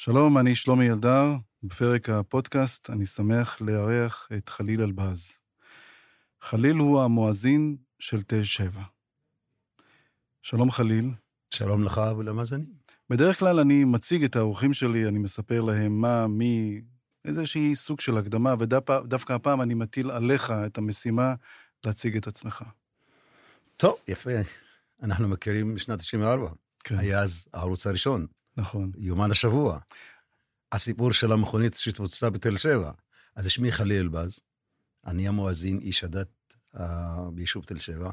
שלום, אני שלומי אלדר. בפרק הפודקאסט אני שמח לארח את חליל אלבז. חליל הוא המואזין של תל שבע. שלום חליל. שלום לך ולמאזינים. בדרך כלל אני מציג את האורחים שלי, אני מספר להם מה, מי, איזושהי סוג של הקדמה, ודווקא הפעם אני מטיל עליך את המשימה להציג את עצמך. טוב, יפה. אנחנו מכירים משנת 94. כן. היה אז הערוץ הראשון, נכון. יומן השבוע. הסיפור של המכונית שהתפוצצה בתל שבע. אז שמי חליל אלבז, אני המואזין, איש הדת uh, ביישוב תל שבע.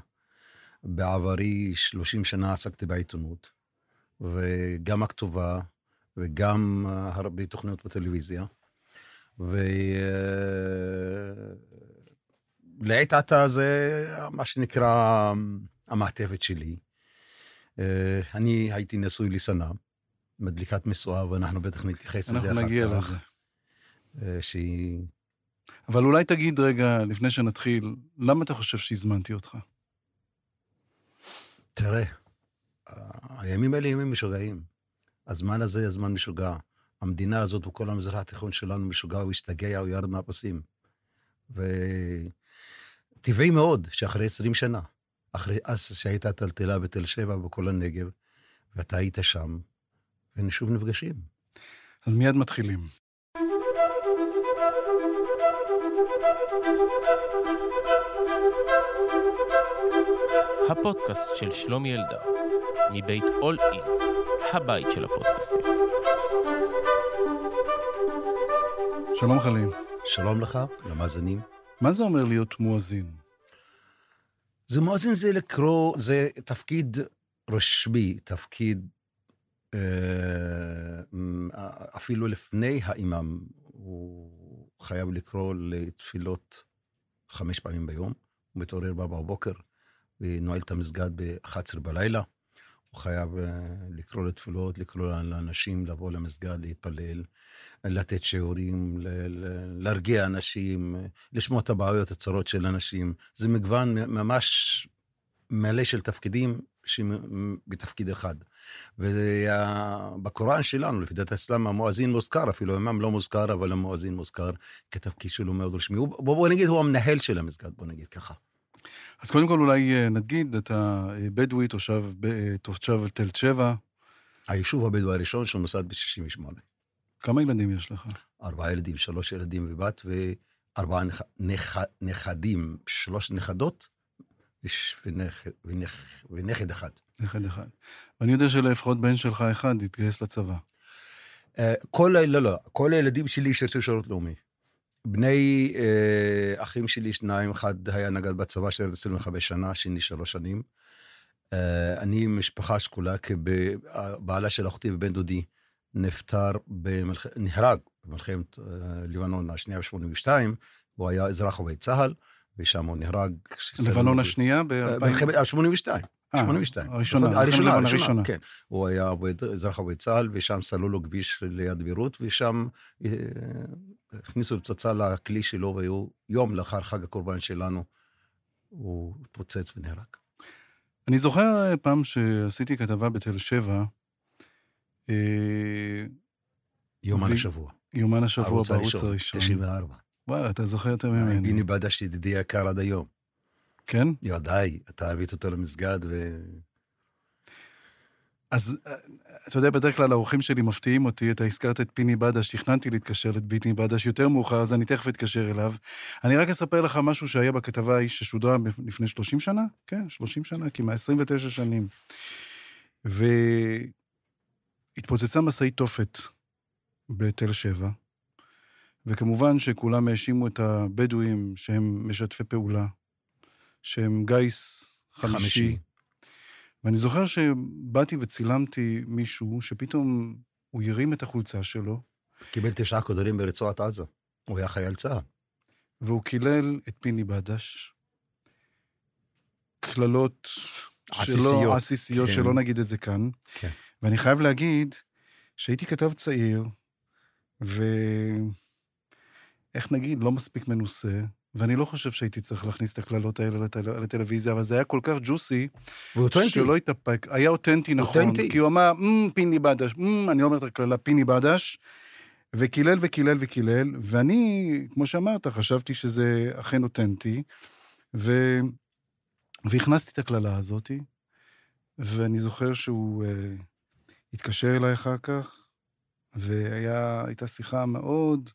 בעברי 30 שנה עסקתי בעיתונות, וגם הכתובה, וגם uh, הרבה תוכניות בטלוויזיה. ולעת uh, עתה זה מה שנקרא המעטפת שלי. אני הייתי נשוי לסנה, מדליקת משואה, ואנחנו בטח נתייחס לזה אחר כך. אנחנו נגיע לזה. אה, שהיא... אבל אולי תגיד רגע, לפני שנתחיל, למה אתה חושב שהזמנתי אותך? תראה, הימים האלה ימים משוגעים. הזמן הזה הזמן משוגע. המדינה הזאת וכל המזרח התיכון שלנו משוגע, הוא השתגע, הוא ירד מהפסים. וטבעי מאוד שאחרי 20 שנה, אחרי אז שהייתה טלטלה בתל שבע בכל הנגב, ואתה היית שם, ושוב נפגשים. אז מיד מתחילים. הפודקאסט של שלומי אלדר, מבית אול אין, הבית של הפודקאסטים. שלום חליל. שלום לך, למאזינים. מה זה אומר להיות מואזין? זה מואזין זה לקרוא, זה תפקיד רשמי, תפקיד אפילו לפני האימאם, הוא חייב לקרוא לתפילות חמש פעמים ביום. הוא מתעורר בארבע בבוקר ונועל את המסגד ב-11 בלילה. הוא חייב אה, לקרוא לתפילות, לקרוא לאנשים לבוא למסגד, להתפלל, לתת שיעורים, להרגיע אנשים, לשמוע את הבעיות הצרות של אנשים. זה מגוון ממש מלא של תפקידים בתפקיד אחד. ובקוראן שלנו, לפי דת האסלאם, המואזין מוזכר, אפילו המאם לא מוזכר, אבל המואזין מוזכר כתפקיד שלו מאוד רשמי. בוא, בוא נגיד, הוא המנהל של המסגד, בוא נגיד ככה. אז קודם כל אולי אה, נגיד, אתה אה, בדואי, תושב, אה, תושב תל שבע. היישוב הבדואי הראשון של מוסד ב-68. כמה ילדים יש לך? ארבעה ילדים, שלוש ילדים ובת, וארבעה נכ... נכ... נכדים, שלוש נכדות, ונכד, ונכד, ונכד אחד. נכד אחד. ואני יודע שלפחות בן שלך אחד התגייס לצבא. אה, כל, לא, לא, כל הילדים שלי שירתו שירות לאומי. בני אה, אחים שלי, שניים, אחד היה נגד בצבא, שירת 25 שנה, שני שלוש שנים. אה, אני משפחה שכולה, כי בעלה של אחותי ובן דודי נפטר, במלח... נהרג במלחמת אה, לבנון השנייה ב-82, הוא היה אזרח עובד צה"ל. ושם הוא נהרג. לבנון השנייה ב-82. 82. 82. הראשונה, הראשונה, הראשונה, כן. הוא היה אזרח עובד צה"ל, ושם סללו לו כביש ליד ביירות, ושם אה, הכניסו פצצה לכלי שלו, והיו יום לאחר חג הקורבן שלנו, הוא פוצץ ונהרג. אני זוכר פעם שעשיתי כתבה בתל שבע, אה, יומן השבוע. יומן השבוע בערוץ הראשון. 94. וואלה, אתה זוכר יותר ממני. ביני בדש ידידי יקר עד היום. כן? ודאי, אתה הבאת אותו למסגד ו... אז אתה יודע, בדרך כלל האורחים שלי מפתיעים אותי, אתה הזכרת את פיני בדש, תכננתי להתקשר לפיני בדש יותר מאוחר, אז אני תכף אתקשר אליו. אני רק אספר לך משהו שהיה בכתבה ההיא ששודרה לפני 30 שנה, כן, 30 שנה, כמעט 29 שנים. והתפוצצה משאית תופת בתל שבע, וכמובן שכולם האשימו את הבדואים שהם משתפי פעולה, שהם גיס חמישי. חמישי. ואני זוכר שבאתי וצילמתי מישהו שפתאום הוא הרים את החולצה שלו. קיבל תשעה כדורים ברצועת עזה. הוא היה חייל צה"ל. והוא קילל את פיני בדש. קללות שלא, עסיסיות, כן. שלא נגיד את זה כאן. כן. ואני חייב להגיד שהייתי כתב צעיר, ו... איך נגיד, לא מספיק מנוסה, ואני לא חושב שהייתי צריך להכניס את הקללות האלה לטל... לטלוויזיה, אבל זה היה כל כך ג'וסי. שלא התאפק. היה אותנטי נכון. אותנטי. כי הוא אמר, "מ, פיני בדש, מ, אני לא אומר את הקללה, פיני בדש, וקילל וקילל וקילל, ואני, כמו שאמרת, חשבתי שזה אכן אותנטי, ו... והכנסתי את הקללה הזאת, ואני זוכר שהוא uh, התקשר אליי אחר כך, והייתה שיחה מאוד,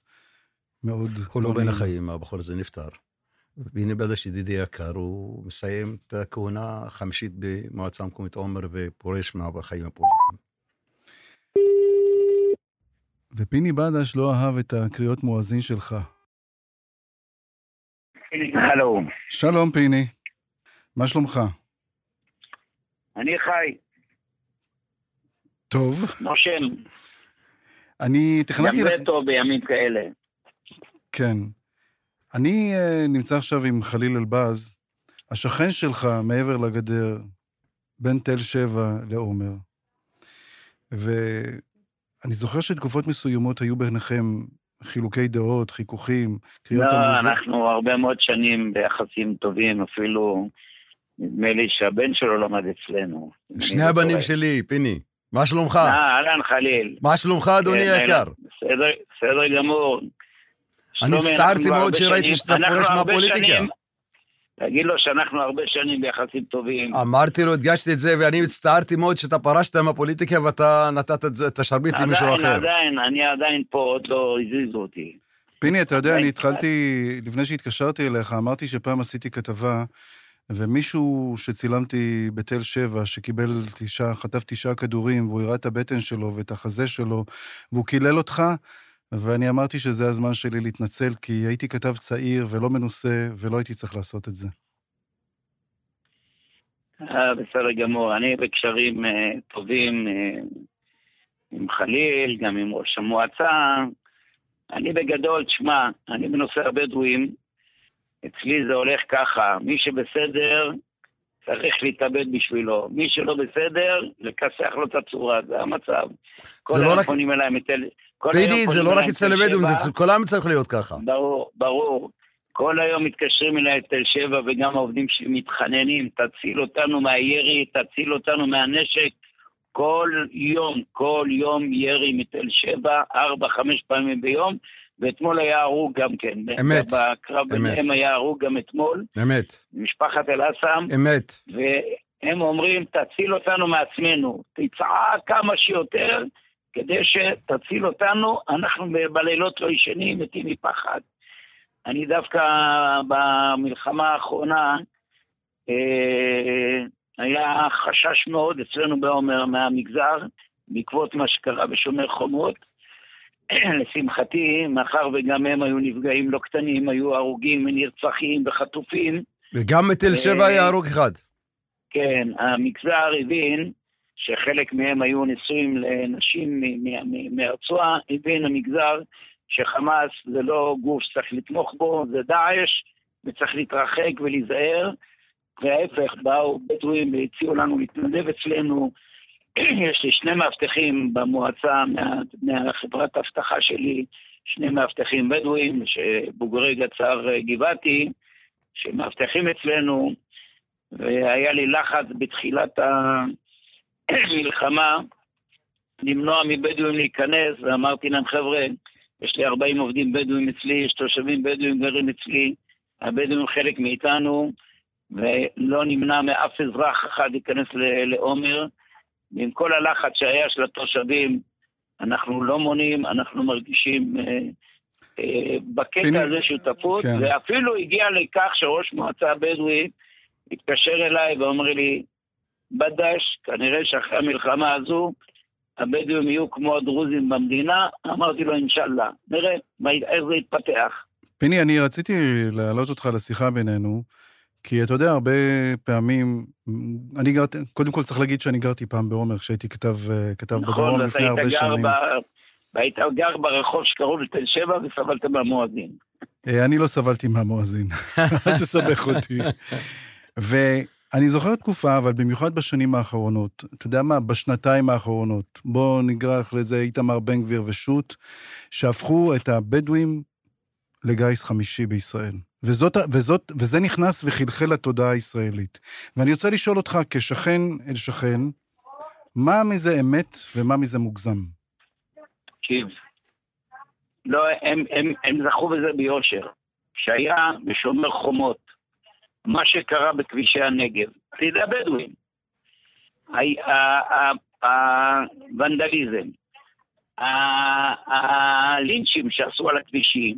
מאוד... הוא לא בין. החיים, הבחור הזה נפטר. והנה בדש ידידי יקר, הוא מסיים את הכהונה החמישית במועצה המקומית עומר ופורש מהחיים הפוליטיים. ופיני בדש לא אהב את הקריאות מואזין שלך. הלו, שלום, פיני. מה שלומך? אני חי, טוב. נושם, אני גם תכננתי לך... זה טוב בימים כאלה. כן. אני uh, נמצא עכשיו עם חליל אלבז, השכן שלך מעבר לגדר, בין תל שבע לעומר. ואני זוכר שתקופות מסוימות היו ביניכם חילוקי דעות, חיכוכים, קריאות לא, המוזיק. אנחנו הרבה מאוד שנים ביחסים טובים, אפילו נדמה לי שהבן שלו למד אצלנו. שני לא הבנים טועה. שלי, פיני, מה שלומך? אה, אהלן חליל. מה שלומך, אדוני כן, היקר? בסדר, בסדר גמור. שלומי, הצטערתי מאוד שראיתי שאתה פורש מהפוליטיקה. תגיד לו שאנחנו הרבה שנים ביחסים טובים. אמרתי לו, הדגשתי את זה, ואני הצטערתי מאוד שאתה פרשת מהפוליטיקה ואתה נתת את השרביט למישהו עדיין, אחר. עדיין, אני עדיין פה, עוד לא הזיזו אותי. פיני, אתה יודע, עדיין אני התחלתי, לפני שהתקשרתי אליך, אמרתי שפעם עשיתי כתבה, ומישהו שצילמתי בתל שבע, שקיבל תשעה, חטף תשעה כדורים, והוא הראה את הבטן שלו ואת החזה שלו, והוא קילל אותך, ואני אמרתי שזה הזמן שלי להתנצל, כי הייתי כתב צעיר ולא מנוסה, ולא הייתי צריך לעשות את זה. אה, בסדר גמור. אני בקשרים אה, טובים אה, עם חליל, גם עם ראש המועצה. אני בגדול, תשמע, אני בנושא הבדואים, אצלי זה הולך ככה, מי שבסדר, צריך להתאבד בשבילו. מי שלא בסדר, לכסח לו את הצורה, זה המצב. כל לא היום רק- אליי מתל... פיני, זה לא רק אצל הבדואים, זה. אצל כולם צריך להיות ככה. ברור, ברור. כל היום מתקשרים אליי את תל שבע, וגם העובדים שלי מתחננים, תציל אותנו מהירי, תציל אותנו מהנשק. כל יום, כל יום ירי מתל שבע, ארבע, חמש פעמים ביום, ואתמול היה הרוג גם כן. אמת, בקרב. ביניהם היה הרוג גם אתמול, אמת, משפחת אל-אסם, אמת. והם אומרים, תציל אותנו מעצמנו, תצעק כמה שיותר, כדי שתציל אותנו, אנחנו בלילות לא ישנים, מתים מפחד. אני דווקא במלחמה האחרונה, אה, היה חשש מאוד אצלנו בעומר מהמגזר, בעקבות מה שקרה בשומר חומות. לשמחתי, מאחר וגם הם היו נפגעים לא קטנים, היו הרוגים ונרצחים וחטופים, וגם מתל שבע היה הרוג אחד. כן, המגזר הבין שחלק מהם היו נשואים לנשים מהרצועה, הבין המגזר שחמאס זה לא גוף שצריך לתמוך בו, זה דאעש, וצריך להתרחק ולהיזהר, וההפך, באו בדואים והציעו לנו להתנדב אצלנו. יש לי שני מאבטחים במועצה מה, מהחברת האבטחה שלי, שני מאבטחים בדואים, שבוגרי גצר גבעתי, שמאבטחים אצלנו, והיה לי לחץ בתחילת המלחמה למנוע מבדואים להיכנס, ואמרתי להם, חבר'ה, יש לי 40 עובדים בדואים אצלי, יש תושבים בדואים גרים אצלי, הבדואים חלק מאיתנו, ולא נמנע מאף אזרח אחד להיכנס לעומר. ועם כל הלחץ שהיה של התושבים, אנחנו לא מונעים, אנחנו מרגישים אה, אה, בקטע הנה, הזה שותפות, כן. ואפילו הגיע לכך שראש מועצה בדואי התקשר אליי ואומר לי, בדש, כנראה שאחרי המלחמה הזו, הבדואים יהיו כמו הדרוזים במדינה, אמרתי לו אינשאללה, נראה מה- איך זה יתפתח. פיני, אני רציתי להעלות אותך לשיחה בינינו, כי אתה יודע, הרבה פעמים, אני גרתי, קודם כל צריך להגיד שאני גרתי פעם בעומר, כשהייתי כתב, אה, כתב בדרום נכון, לפני ואתה הרבה היית שנים. ב- והיית גר ברחוב שקרוב לתל שבע וסבלת מהמואזין. אה, אני לא סבלתי מהמואזין, אל תסבך אותי. ואני זוכר תקופה, אבל במיוחד בשנים האחרונות, אתה יודע מה, בשנתיים האחרונות, בואו נגרח לזה איתמר בן גביר ושות', שהפכו את הבדואים לגיס חמישי בישראל. וזאת, וזאת, וזה נכנס וחלחל לתודעה הישראלית. ואני רוצה לשאול אותך, כשכן אל שכן, מה מזה אמת ומה מזה מוגזם? תקשיב, לא, הם, הם, הם זכו בזה ביושר. שהיה בשומר חומות, מה שקרה בכבישי הנגב, על ידי הבדואים, הוונדליזם, הלינצ'ים שעשו על הכבישים,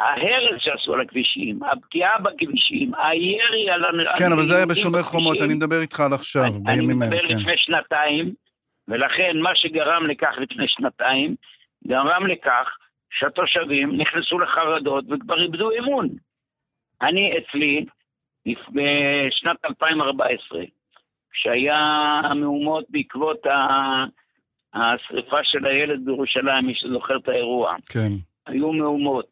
ההרס שעשו על הכבישים, הפגיעה בכבישים, הירי על... כן, אבל זה היה בשומר חומות, אני מדבר איתך על עכשיו, בימים האלה, כן. אני מדבר לפני שנתיים, ולכן מה שגרם לכך לפני שנתיים, גרם לכך שהתושבים נכנסו לחרדות וכבר איבדו אמון. אני אצלי, בשנת 2014, כשהיה המהומות בעקבות השריפה של הילד בירושלים, מי שזוכר את האירוע. כן. היו מהומות.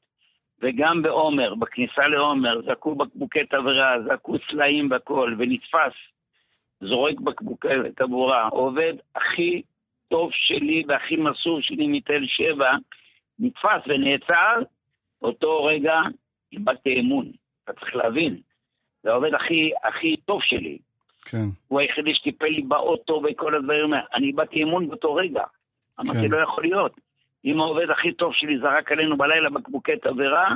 וגם בעומר, בכניסה לעומר, זרקו בקבוקי תבערה, זרקו סלעים בכל, ונתפס זורק בקבוקי תבערה. עובד הכי טוב שלי והכי מסור שלי מתל שבע, נתפס ונעצר, אותו רגע איבדתי אמון. אתה צריך להבין, זה העובד הכי, הכי טוב שלי. כן. הוא היחידי שטיפל לי באוטו וכל הדברים האלה. אני איבדתי אמון באותו רגע. אמרתי, כן. לא יכול להיות. אם העובד הכי טוב שלי זרק עלינו בלילה בקבוקי תבערה,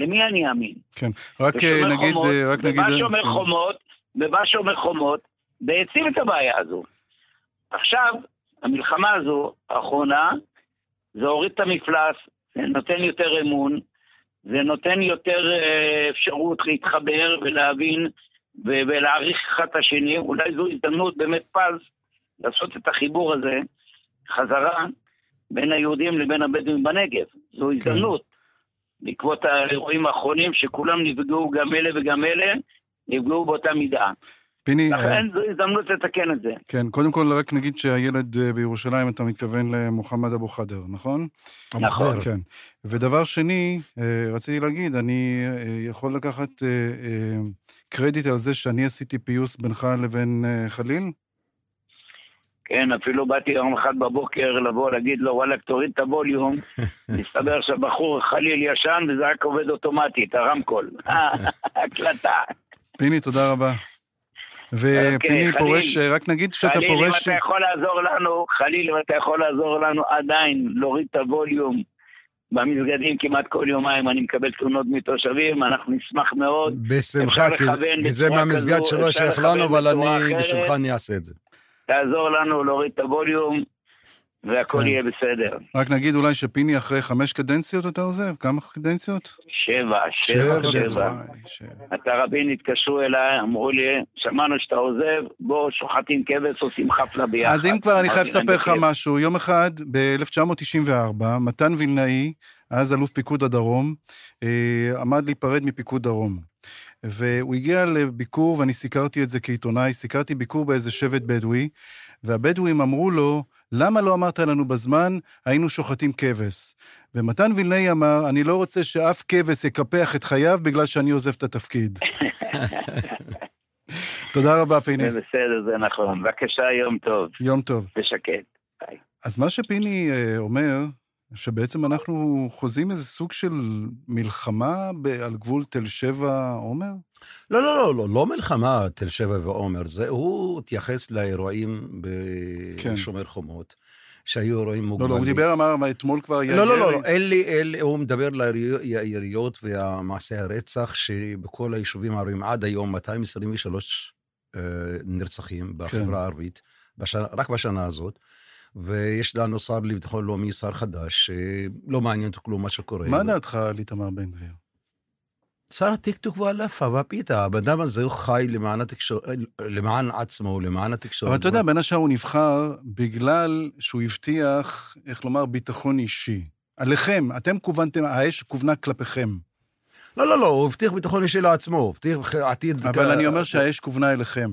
למי אני אאמין? כן, רק אה, נגיד... חומות, רק נגיד... ובא שומר כן. חומות, ובא שומר חומות, והעצים את הבעיה הזו. עכשיו, המלחמה הזו, האחרונה, זה הוריד את המפלס, נותן יותר אמון, זה נותן יותר אה, אפשרות להתחבר ולהבין ולהעריך אחד את השני. אולי זו הזדמנות באמת פז לעשות את החיבור הזה חזרה בין היהודים לבין הבדואים בנגב. זו כן. הזדמנות. כן. בעקבות האירועים האחרונים שכולם נפגעו, גם אלה וגם אלה, נפגעו באותה מידה. פיני... לכן זו הזדמנות לתקן את זה. כן, קודם כל רק נגיד שהילד אה, בירושלים, אתה מתכוון למוחמד אבו חדר, נכון? נכון. כן. ודבר שני, אה, רציתי להגיד, אני אה, יכול לקחת קרדיט על זה שאני עשיתי פיוס בינך לבין חליל? כן, אפילו באתי יום אחד בבוקר לבוא להגיד לו, וואלכ, תוריד את הווליום. מסתבר שהבחור חליל ישן וזה רק עובד אוטומטית, הרמקול. הקלטה. פיני, תודה רבה. ופיני אוקיי, פורש, רק נגיד שאתה פורש... חליל, אם אתה יכול לעזור לנו, חליל, אם אתה יכול לעזור לנו עדיין להוריד את הווליום. במסגדים כמעט כל יומיים אני מקבל תלונות מתושבים, אנחנו נשמח מאוד. בשמחה, כי זה מהמסגד שלא שייך לנו, אבל אני בשמחה אני אעשה את זה. תעזור לנו להוריד את הווליום, והכל כן. יהיה בסדר. רק נגיד אולי שפיני אחרי חמש קדנציות אתה עוזב? כמה קדנציות? שבע, שבע, שבע. שבע. אתה רבין התקשרו אליי, אמרו לי, שמענו שאתה עוזב, בוא שוחטים כבש, עושים חפלה ביחד. אז אם כבר אני חייב לספר לך משהו, יום אחד ב-1994, מתן וילנאי, אז אלוף פיקוד הדרום, אה, עמד להיפרד מפיקוד דרום. והוא הגיע לביקור, ואני סיקרתי את זה כעיתונאי, סיקרתי ביקור באיזה שבט בדואי, והבדואים אמרו לו, למה לא אמרת לנו בזמן, היינו שוחטים כבש? ומתן וילנאי אמר, אני לא רוצה שאף כבש יקפח את חייו בגלל שאני עוזב את התפקיד. תודה רבה, פיני. זה בסדר, זה נכון. בבקשה, יום טוב. יום טוב. ושקט. ביי. אז מה שפיני אה, אומר, שבעצם אנחנו חוזים איזה סוג של מלחמה על גבול תל שבע-עומר? לא, לא, לא, לא, לא מלחמה תל שבע ועומר, זה, הוא התייחס לאירועים בשומר כן. חומות. שהיו אירועים מוגבלים. לא, לא, הוא דיבר, אמר, אתמול כבר היה... לא, לא, לא, לא, אין לי, אין לי, הוא מדבר ליריות ומעשי הרצח שבכל היישובים הערביים עד היום 223 אה, נרצחים בחברה כן. הערבית, בשנה, רק בשנה הזאת. ויש לנו שר לביטחון לאומי, שר חדש, שלא מעניין אותו כלום מה שקורה. מה דעתך על איתמר בן גביר? שר הטיקטוק והלאפה והפיתה, הבן אדם הזה הוא חי למען התקשורת, למען עצמו, למען התקשורת. אבל אתה יודע, בין השאר הוא נבחר בגלל שהוא הבטיח, איך לומר, ביטחון אישי. עליכם, אתם כוונתם, האש כוונה כלפיכם. לא, לא, לא, הוא הבטיח ביטחון אישי לעצמו, הוא הבטיח עתיד... אבל כ... אני אומר שהאש כוונה אליכם.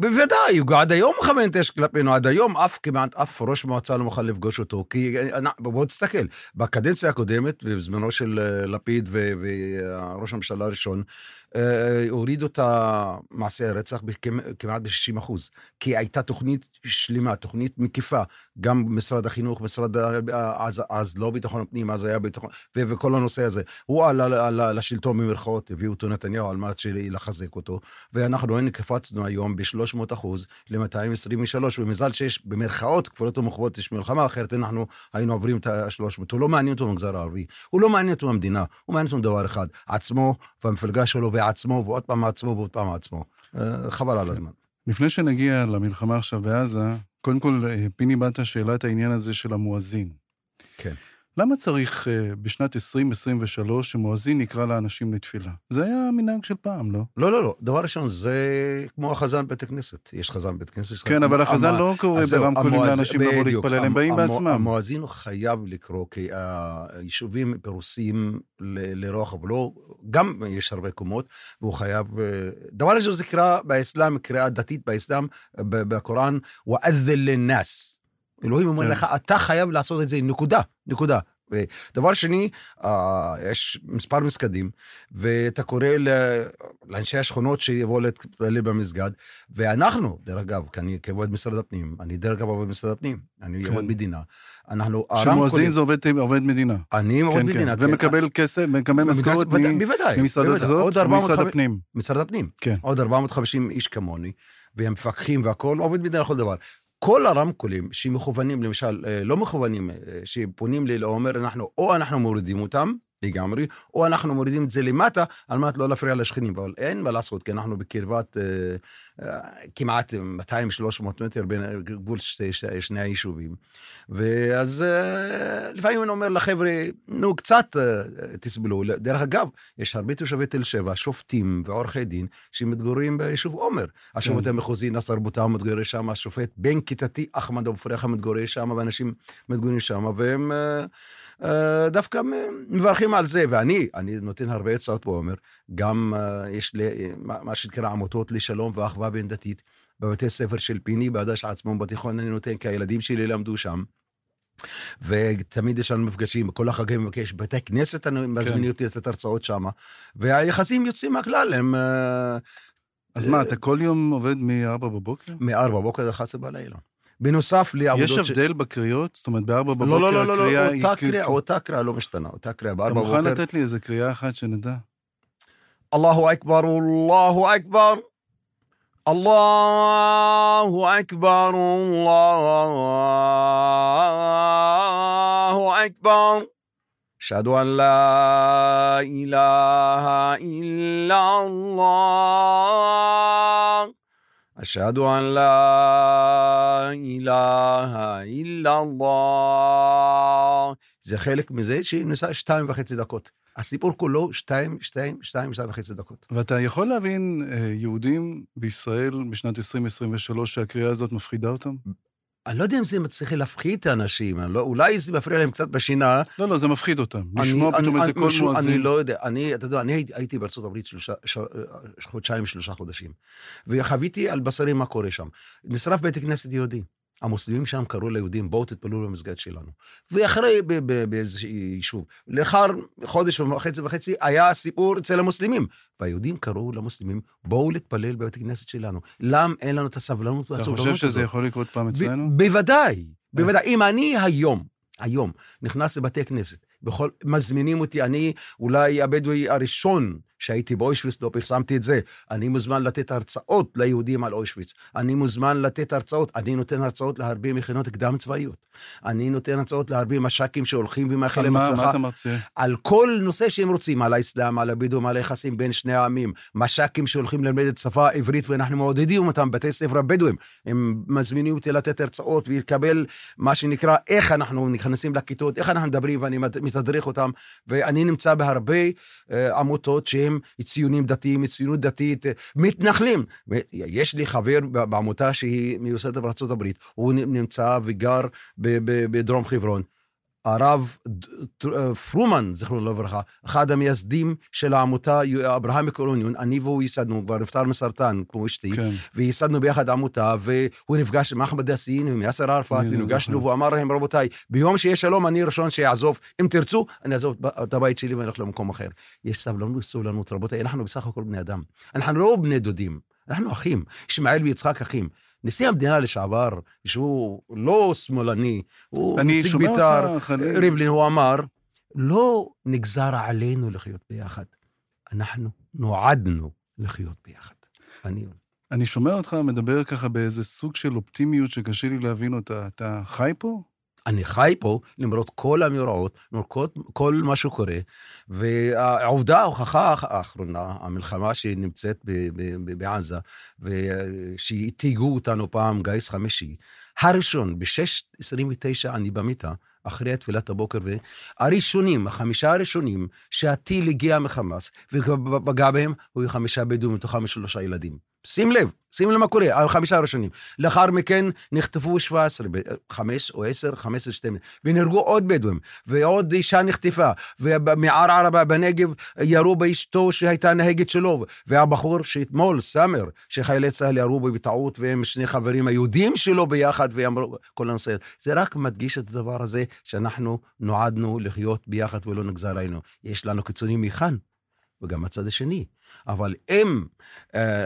בוודאי, הוא עד היום מכוון את האש כלפינו, עד היום אף כמעט אף ראש מועצה לא מוכן לפגוש אותו, כי אה, בוא תסתכל, בקדנציה הקודמת, בזמנו של אה, לפיד וראש הממשלה הראשון, הורידו את מעשי הרצח כמעט ב-60 אחוז, כי הייתה תוכנית שלמה, תוכנית מקיפה, גם משרד החינוך, משרד, אז, אז לא ביטחון הפנים, אז היה ביטחון, וכל הנושא הזה. הוא עלה לשלטון במרכאות, הביאו אותו נתניהו על מנת לחזק אותו, ואנחנו הנה קפצנו היום ב-300 אחוז ל-223, ומזל שיש במרכאות כפולות ומחוות יש מלחמה, אחרת אנחנו היינו עוברים את ה-300. הוא לא מעניין אותו במגזר הערבי, הוא לא מעניין אותו במדינה, הוא מעניין אותו דבר אחד, עצמו והמפלגה שלו ועצמו, ועוד פעם עצמו ועוד פעם עצמו. אה, חבל על הזמן. לפני שנגיע למלחמה עכשיו בעזה, קודם כל, אה, פיני באת שאלה את העניין הזה של המואזין. כן. למה צריך uh, בשנת 2023 שמואזין יקרא לאנשים לתפילה? זה היה מנהג של פעם, לא? לא, לא, לא. דבר ראשון, זה כמו החזן בבית הכנסת. יש חזן בבית כנסת. כן, אבל החזן לא קורא ברמקולים לאנשים לבוא להתפלל, הם באים בעצמם. המואזין הוא חייב לקרוא, כי היישובים פרוסים לרוחב, לא, גם יש הרבה קומות, והוא חייב... אה, דבר ראשון, זה קרא באסלאם, קריאה דתית באסלאם, בקוראן, ואדל לנאס. אלוהים אומר כן. לך, אתה חייב לעשות את זה, נקודה, נקודה. ודבר שני, אה, יש מספר מסגדים, ואתה קורא לאנשי השכונות שיבואו להתפלל במסגד, ואנחנו, דרך אגב, כי אני כעובד משרד הפנים, אני דרך אגב עובד משרד הפנים, אני כן. עובד מדינה, אנחנו... שמואזין זה עובד, עובד מדינה. אני עובד כן, מדינה. כן. ומקבל כסף, מקבל משכורת ממשרד הדתות ומשרד הפנים. משרד הפנים. כן. עוד 450 איש כמוני, והם מפקחים והכול, עובד מדינה לכל דבר. כל הרמקולים שמכוונים, למשל, אה, לא מכוונים, אה, שפונים לי לעומר, אנחנו, או אנחנו מורידים אותם, לגמרי, או אנחנו מורידים את זה למטה על מנת לא להפריע לשכנים, אבל אין מה לעשות, כי אנחנו בקרבת אה, אה, כמעט 200-300 מטר בין גבול שני, שני היישובים. ואז אה, לפעמים אני אומר לחבר'ה, נו, קצת תסבלו. דרך אגב, יש הרבה תושבי תל שבע, שופטים ועורכי דין, שמתגוררים ביישוב עומר. השופט כן. המחוזי נסר בוטה מתגורר שם, השופט בן כיתתי אחמד אבו פריחה מתגורר שם, ואנשים מתגוררים שם, והם... אה, אה, דווקא מברכים על זה, ואני, אני נותן הרבה הצעות פה, אומר, גם uh, יש לי מה שנקרא עמותות לשלום ואחווה בין דתית, בבתי ספר של פיני, בעדש עצמו בתיכון אני נותן, כי הילדים שלי למדו שם. ותמיד יש לנו מפגשים, כל החגים מבקש, בתי כנסת מזמינים כן. אותי לתת הרצאות שם, והיחסים יוצאים מהכלל, הם... אה, אז מה, אתה כל יום עובד מ-4 בבוקר? מ-4 בבוקר עד 11 בלילה. בנוסף לעבודות... יש הבדל ש... בקריאות? זאת אומרת, בארבע בבוקר לא, לא, לא, לא, הקריאה היא... אותה קריאה, אותה קריאה לא משתנה, אותה קריאה בארבע בבוקר... אתה מוכן לתת לי איזה קריאה אחת שנדע? אללהו אכבר, אללהו אכבר. אללהו אכבר, אללהו אכבר. أشهد أن لا إله إلا الله أشهد أن لا إله إلا الله זה חלק מזה שנסע שתיים וחצי דקות. הסיפור כולו שתיים, שתיים, שתיים, שתיים וחצי דקות. ואתה יכול להבין אה, יהודים בישראל בשנת 2023 שהקריאה הזאת מפחידה אותם? אני לא יודע אם זה מצליח להפחיד את האנשים, לא, אולי זה מפריע להם קצת בשינה. לא, לא, זה מפחיד אותם. לשמוע פתאום איזה קול מואזין. אני לא יודע, אני, אתה יודע, אני הייתי, הייתי בארצות הברית שלושה, ש, חודשיים, שלושה חודשים, וחוויתי על בשרי מה קורה שם. נשרף בית כנסת יהודי. המוסלמים שם קראו ליהודים, בואו תתפללו במסגד שלנו. ואחרי, באיזה יישוב, לאחר חודש וחצי וחצי, היה סיפור אצל המוסלמים. והיהודים קראו למוסלמים, בואו להתפלל בבית הכנסת שלנו. למה אין לנו את הסבלנות והסבלנות הזאת? אתה חושב שזה יכול לקרות פעם אצלנו? בוודאי, בוודאי. אם אני היום, היום, נכנס לבתי כנסת, בכל, מזמינים אותי, אני אולי הבדואי הראשון שהייתי באוישוויץ, לא פרסמתי את זה. אני מוזמן לתת הרצאות ליהודים על אוישוויץ. אני מוזמן לתת הרצאות. אני נותן הרצאות להרבה מכינות קדם צבאיות. אני נותן הרצאות להרבה מש"קים שהולכים ומאחלים הצלחה. מה אתה מרצה? על כל נושא שהם רוצים, על האסלאם, על הבידום, על היחסים בין שני העמים. מש"קים שהולכים ללמד את שפה העברית, ואנחנו מעודדים אותם, בתי ספר הבדואים. הם מזמינים אותי לתת הרצאות ולקבל מה שנקרא, איך אנחנו נכנסים לכיתות, איך אנחנו מדברים, ואני מתדרך אותם. ואני נמצא בהרבה אה, עמותות שהן הם ציונים דתיים, ציונות דתית, מתנחלים. יש לי חבר בעמותה שהיא מיוסדת הברית, הוא נמצא וגר בדרום חברון. הרב ד- פרומן, זיכרונו לברכה, אחד המייסדים של העמותה אברהם מקורוניון, אני והוא ייסדנו, הוא כבר נפטר מסרטן, כמו אשתי, כן. וייסדנו ביחד עמותה, והוא נפגש עם אחמד יאסין ועם יאסר ערפאת, ונפגשנו. והוא אמר להם, רבותיי, ביום שיהיה שלום, אני הראשון שיעזוב. אם תרצו, אני אעזוב את הבית שלי ואני הולך למקום אחר. יש סבלנות, סובלנות, רבותיי, אנחנו בסך הכל בני אדם. אנחנו לא בני דודים, אנחנו אחים. ישמעאל ויצחק אחים. נשיא המדינה לשעבר, שהוא לא שמאלני, הוא נציג בית"ר. ריבלין, הוא אמר, לא נגזר עלינו לחיות ביחד. אנחנו נועדנו לחיות ביחד. אני... אני שומע אותך מדבר ככה באיזה סוג של אופטימיות שקשה לי להבין אותה. אתה חי פה? אני חי פה למרות כל המאורעות, למרות כל, כל מה שקורה, והעובדה, ההוכחה האחרונה, המלחמה שנמצאת בעזה, ושהתהיגו אותנו פעם גיס חמישי, הראשון, ב-6.29 אני במיטה, אחרי תפילת הבוקר, והראשונים, החמישה הראשונים, שהטיל הגיע מחמאס ופגע בהם, היו חמישה בדואים, מתוכם שלושה ילדים. שים לב, שים לב מה קורה, החמישה הראשונים. לאחר מכן נחטפו 17, חמש או עשר, חמש עשרה, שתיים, ונהרגו עוד בדואים, ועוד אישה נחטפה, ומערערה בנגב ירו באשתו שהייתה נהגת שלו, והבחור שאתמול, סאמר, שחיילי צה"ל ירו בו בטעות, והם שני חברים היהודים שלו ביחד, ואמרו, כל הנושא הזה. זה רק מדגיש את הדבר הזה, שאנחנו נועדנו לחיות ביחד ולא נגזר עלינו. יש לנו קיצונים מכאן, וגם הצד השני. אבל אם... אה,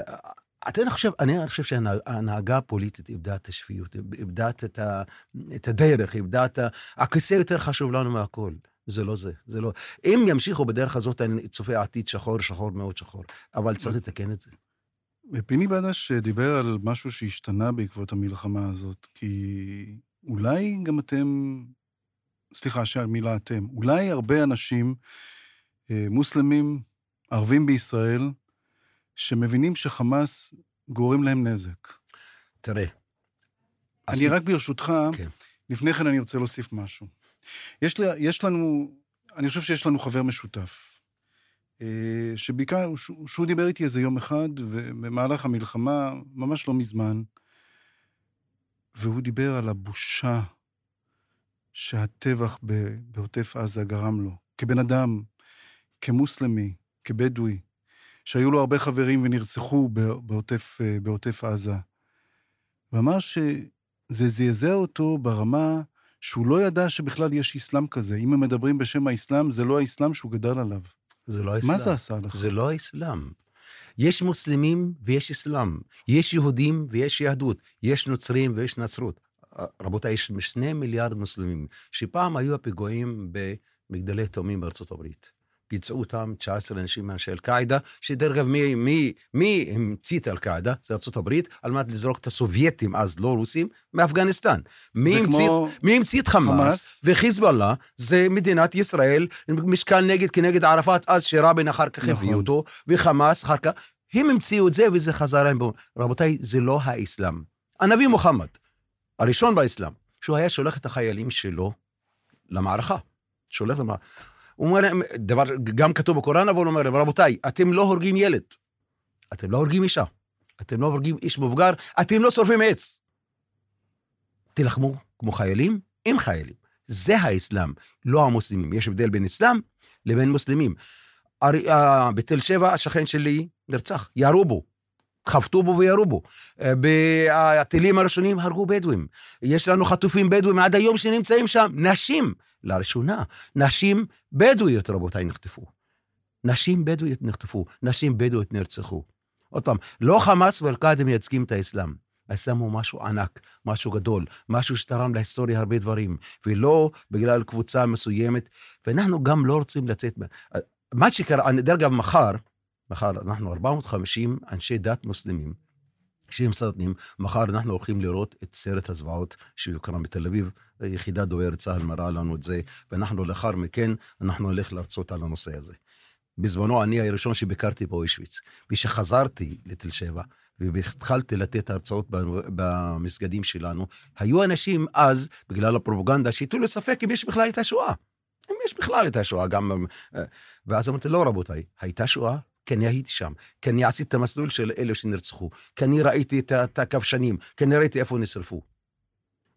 אתה חושב, אני חושב שההנהגה הפוליטית איבדה את השפיות, איבדה את, ה, את הדרך, איבדה את ה... הכיסא יותר חשוב לנו מהכל. זה לא זה, זה לא... אם ימשיכו בדרך הזאת, אני צופה עתיד שחור, שחור מאוד שחור, אבל צריך לתקן את זה. פיני בדש דיבר על משהו שהשתנה בעקבות המלחמה הזאת, כי אולי גם אתם, סליחה שהמילה אתם, אולי הרבה אנשים, אה, מוסלמים, ערבים בישראל, שמבינים שחמאס גורם להם נזק. תראה. אני רק ברשותך, כן. לפני כן אני רוצה להוסיף משהו. יש, לה, יש לנו, אני חושב שיש לנו חבר משותף, אה, שבעיקר, שהוא, דיבר איתי איזה יום אחד, ובמהלך המלחמה, ממש לא מזמן, והוא דיבר על הבושה שהטבח בעוטף עזה גרם לו, כבן אדם, כמוסלמי, כבדואי, שהיו לו הרבה חברים ונרצחו בעוטף, בעוטף עזה. ואמר שזה זעזע אותו ברמה שהוא לא ידע שבכלל יש אסלאם כזה. אם הם מדברים בשם האסלאם, זה לא האסלאם שהוא גדל עליו. זה לא האסלאם. מה זה עשה לך? זה לא האסלאם. יש מוסלמים ויש אסלאם. יש יהודים ויש יהדות. יש נוצרים ויש נצרות. רבותיי, יש שני מיליארד מוסלמים, שפעם היו הפיגועים במגדלי תאומים בארצות הברית. פיצעו אותם 19 אנשים מאנשי אל-קאעידה, שדרך אגב, מי, מי, מי המציא את אל-קאעידה? זה הברית, על מנת לזרוק את הסובייטים, אז לא רוסים, מאפגניסטן. מי המציא, כמו... את חמאס, חמאס וחיזבאללה? זה מדינת ישראל, משקל נגד כנגד ערפאת, אז שרבין אחר כך נכון. הביא אותו, וחמאס אחר כך. הם המציאו את זה וזה חזר להם. רבותיי, זה לא האסלאם. הנביא מוחמד, הראשון באסלאם, שהוא היה שולח את החיילים שלו למערכה. שולח למערכה. הוא אומר להם, דבר, גם כתוב בקוראן, אבל הוא אומר להם, רבותיי, אתם לא הורגים ילד, אתם לא הורגים אישה, אתם לא הורגים איש מבוגר, אתם לא שורפים עץ. תילחמו כמו חיילים עם חיילים. זה האסלאם, לא המוסלמים. יש הבדל בין אסלאם לבין מוסלמים. בתל שבע, השכן שלי נרצח, ירו בו. חבטו בו וירו בו. הטילים הראשונים הרגו בדואים. יש לנו חטופים בדואים עד היום שנמצאים שם, נשים. לראשונה, נשים בדואיות, רבותיי, נחטפו. נשים בדואיות נחטפו, נשים בדואיות נרצחו. עוד פעם, לא חמאס ואל-קאעידה מייצגים את האסלאם. האסלאם הוא משהו ענק, משהו גדול, משהו שתרם להיסטוריה הרבה דברים, ולא בגלל קבוצה מסוימת, ואנחנו גם לא רוצים לצאת... מה שקרה, דרך אגב, מחר, מחר אנחנו 450 אנשי דת מוסלמים, שהם סרטנים, מחר אנחנו הולכים לראות את סרט הזוועות שיוקרם בתל אביב, יחידה דוברת צה"ל מראה לנו את זה, ואנחנו לאחר מכן, אנחנו נלך להרצות על הנושא הזה. בזמנו אני הראשון שביקרתי באוישוויץ, וכשחזרתי לתל שבע, והתחלתי לתת הרצאות במסגדים שלנו, היו אנשים אז, בגלל הפרופגנדה, שהטו לספק אם יש בכלל את השואה. אם יש בכלל את השואה, גם... ואז אמרתי, לא רבותיי, הייתה שואה, כי אני הייתי שם, כי אני עשיתי את המסלול של אלה שנרצחו, כי אני ראיתי את הכבשנים, כי אני ראיתי איפה נשרפו.